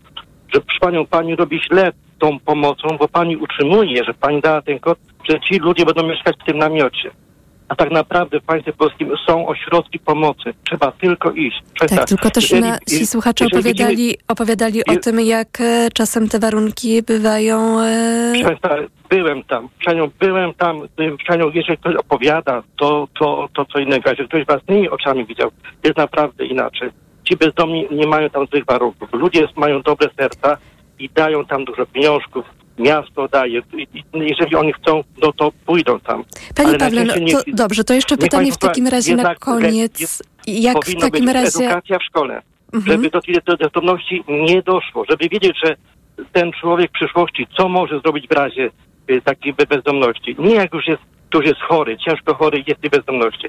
że proszę panią, pani robi źle tą pomocą, bo pani utrzymuje, że pani dała ten kod, że ci ludzie będą mieszkać w tym namiocie. A tak naprawdę w państwie polskim są ośrodki pomocy. Trzeba tylko iść. Trzeba- Tak, tylko też jeżeli- nasi słuchacze jeżeli widzimy- opowiadali, opowiadali o tym, jak e, czasem te warunki bywają... e, Państwa, byłem tam, Przenią, byłem tam, Przenią, jeżeli ktoś opowiada, to, to, to co innego. Jeżeli ktoś własnymi oczami widział, jest naprawdę inaczej. Ci bezdomni nie mają tam złych warunków. Ludzie mają dobre serca i dają tam dużo pieniążków. Miasto daje. I- i Jeżeli oni chcą, no to pójdą tam. Panie Ale Pawle, no, to dobrze, to jeszcze pytanie w takim razie na koniec. jest- Jak w takim być razie... edukacja w szkole, Mhm. żeby do tej do bezdomności nie doszło, żeby wiedzieć, że ten człowiek w przyszłości, co może zrobić w razie y, takiej be- bezdomności. Nie jak już jest, już jest chory, ciężko chory i jest w tej bezdomności.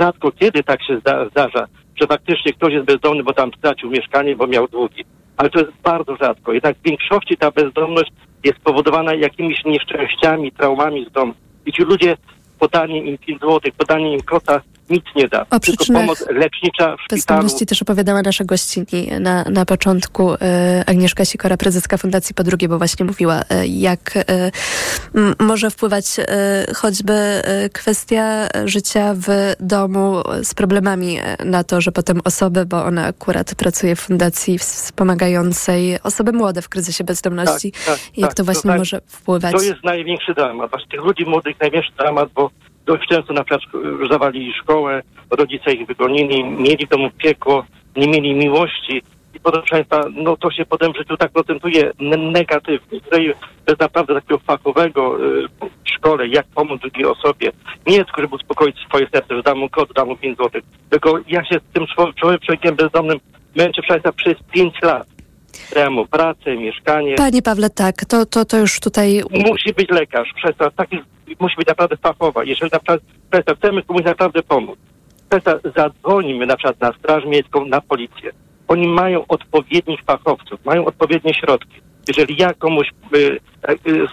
Rzadko kiedy tak się zda, zdarza, że faktycznie ktoś jest bezdomny, bo tam stracił mieszkanie, bo miał długi. Ale to jest bardzo rzadko. Jednak w większości ta bezdomność jest spowodowana jakimiś nieszczęściami, traumami z domu. I ci ludzie, podanie im 5 złotych, podanie im kota nic nie da. O Tylko pomoc lecznicza w. Bezdomności też opowiadała nasza gościni na, na początku e, Agnieszka Sikora, prezeska Fundacji Po drugie, bo właśnie mówiła, e, jak e, m, może wpływać choćby kwestia życia w domu z problemami na to, że potem osoby, bo ona akurat pracuje w fundacji wspomagającej osoby młode w kryzysie bezdomności, Tak, tak, jak tak, to właśnie tak. może wpływać. To jest największy dramat. Właśnie tych ludzi młodych największy dramat, bo dość często na przykład zawalili szkołę, rodzice ich wygonili, mieli w domu piekło, nie mieli miłości. I proszę Państwa, no to się potem w życiu tak procentuje ne- negatywnie. Tutaj bez naprawdę takiego fachowego y, w szkole, jak pomóc drugiej osobie. Nie żeby uspokoić swoje serce, że dam mu kod, dam mu 5 złotych. Tylko ja się z tym czło- człowiekiem bezdomnym męczę, proszę Państwa, przez 5 lat. Daję mu pracę, mieszkanie. Panie Pawle, tak, to, to, to już tutaj Musi być lekarz, przez to taki musi być naprawdę fachowa. Jeżeli to chcemy komuś naprawdę pomóc, przez to zadzwonimy na przykład na Straż Miejską, na policję. Oni mają odpowiednich fachowców, mają odpowiednie środki. Jeżeli ja komuś y,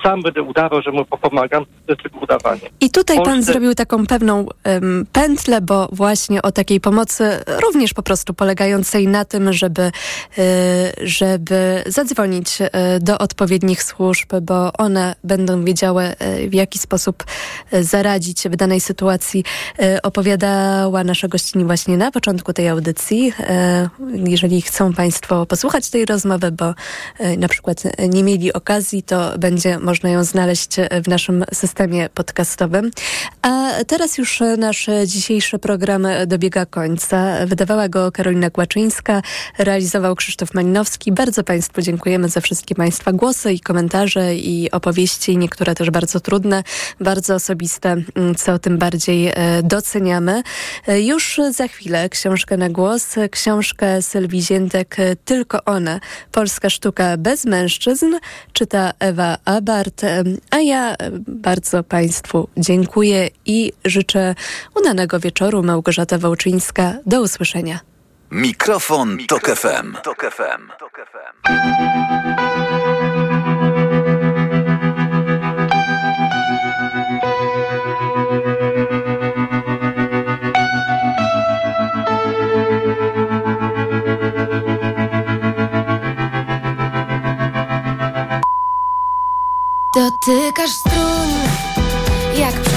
sam będę udawał, że mu pomagam, to jest tylko udawanie. I tutaj pan Polsce- zrobił taką pewną em, pętlę, bo właśnie o takiej pomocy również po prostu polegającej na tym, żeby, y, żeby zadzwonić y, do odpowiednich służb, bo one będą wiedziały, y, w jaki sposób y, zaradzić w danej sytuacji. Y, Opowiadała nasza gościni właśnie na początku tej audycji. Y, Jeżeli chcą Państwo posłuchać tej rozmowy, bo y, na przykład nie mieli okazji, to będzie można ją znaleźć y, w naszym systemie podcastowym. A teraz już y, nasz dzisiejszy program dobiega końca. Wydawała go Karolina Kłaczyńska, realizował Krzysztof Malinowski. Bardzo Państwu dziękujemy za wszystkie Państwa głosy i komentarze i opowieści, niektóre też bardzo trudne, bardzo osobiste, mm, co tym bardziej e, doceniamy. E, Już za chwilę książkę na głos, książkę Sylwii Ziętek e, Tylko one, polska sztuka bez mężczyzn, czyta Ewa Abart, a ja bardzo Państwu dziękuję i życzę udanego wieczoru. Małgorzata Wałczyńska, do usłyszenia. Mikrofon, Tok FM. Tok FM. Dotykasz strun, jak przez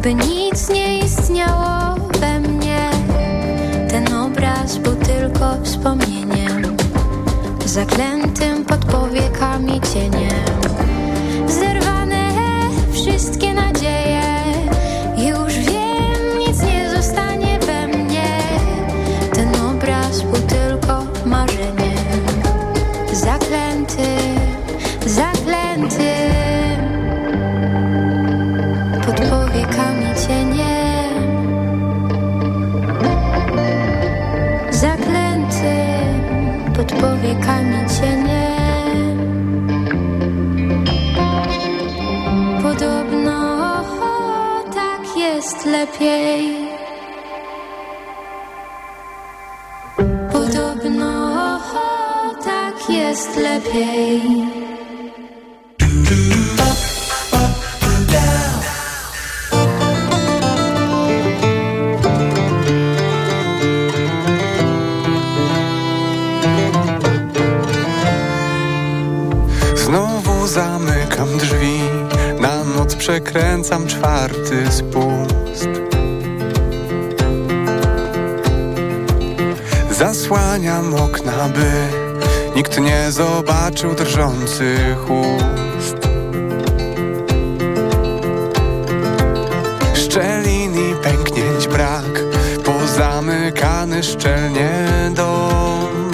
Jakby nic nie istniało we mnie. Ten obraz był tylko wspomnieniem Zaklętym pod powiekami cieniem. Zerwane wszystkie nadzieje jest lepiej Znowu zamykam drzwi, na noc przekręcam czwarty spust. Zasłaniam okna, by nikt nie zobaczył drżących ust. Szczelin i pęknięć brak, pozamykany szczelnie dom.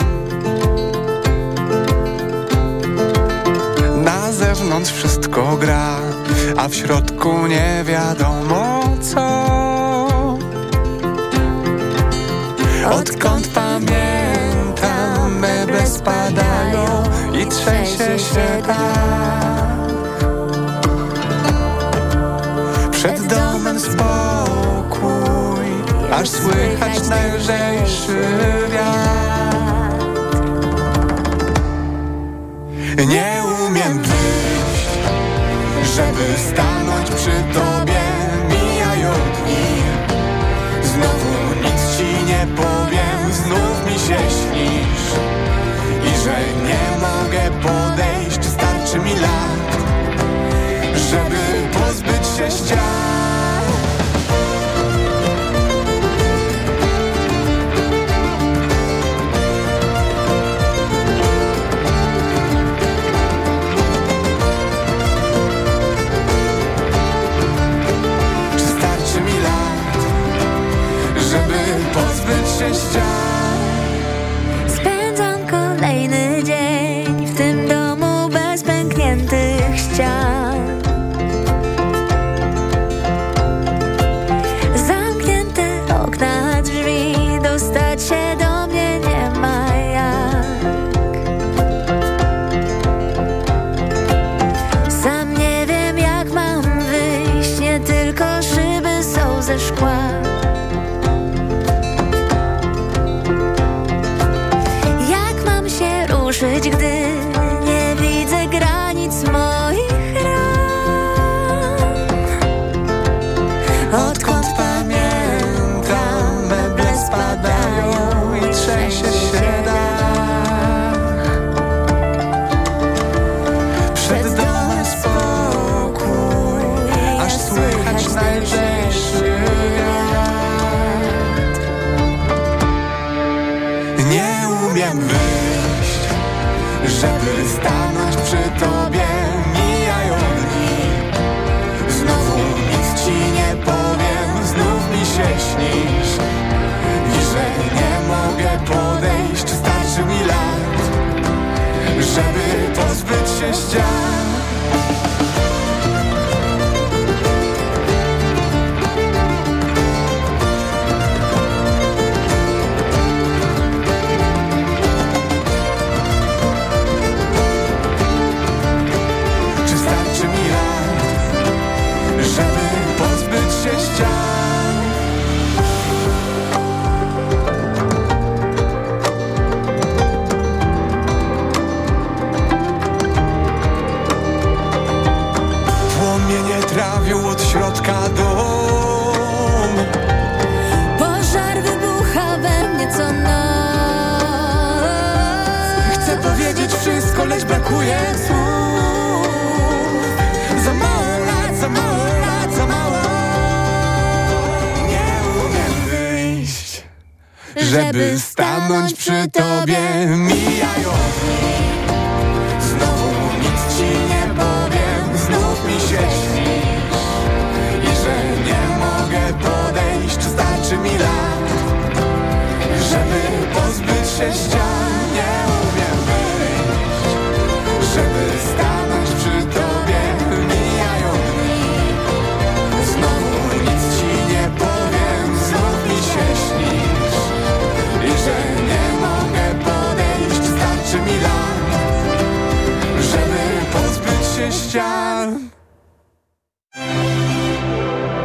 Na zewnątrz wszystko gra, a w środku nie wiadomo Przed domem spokój, aż słychać najlżejszy wiatr. Nie umiem wyjść, żeby stanąć przy tobie. Mijają dni, znowu nic ci nie powiem, znów mi się śnisz. I że nie mi lat,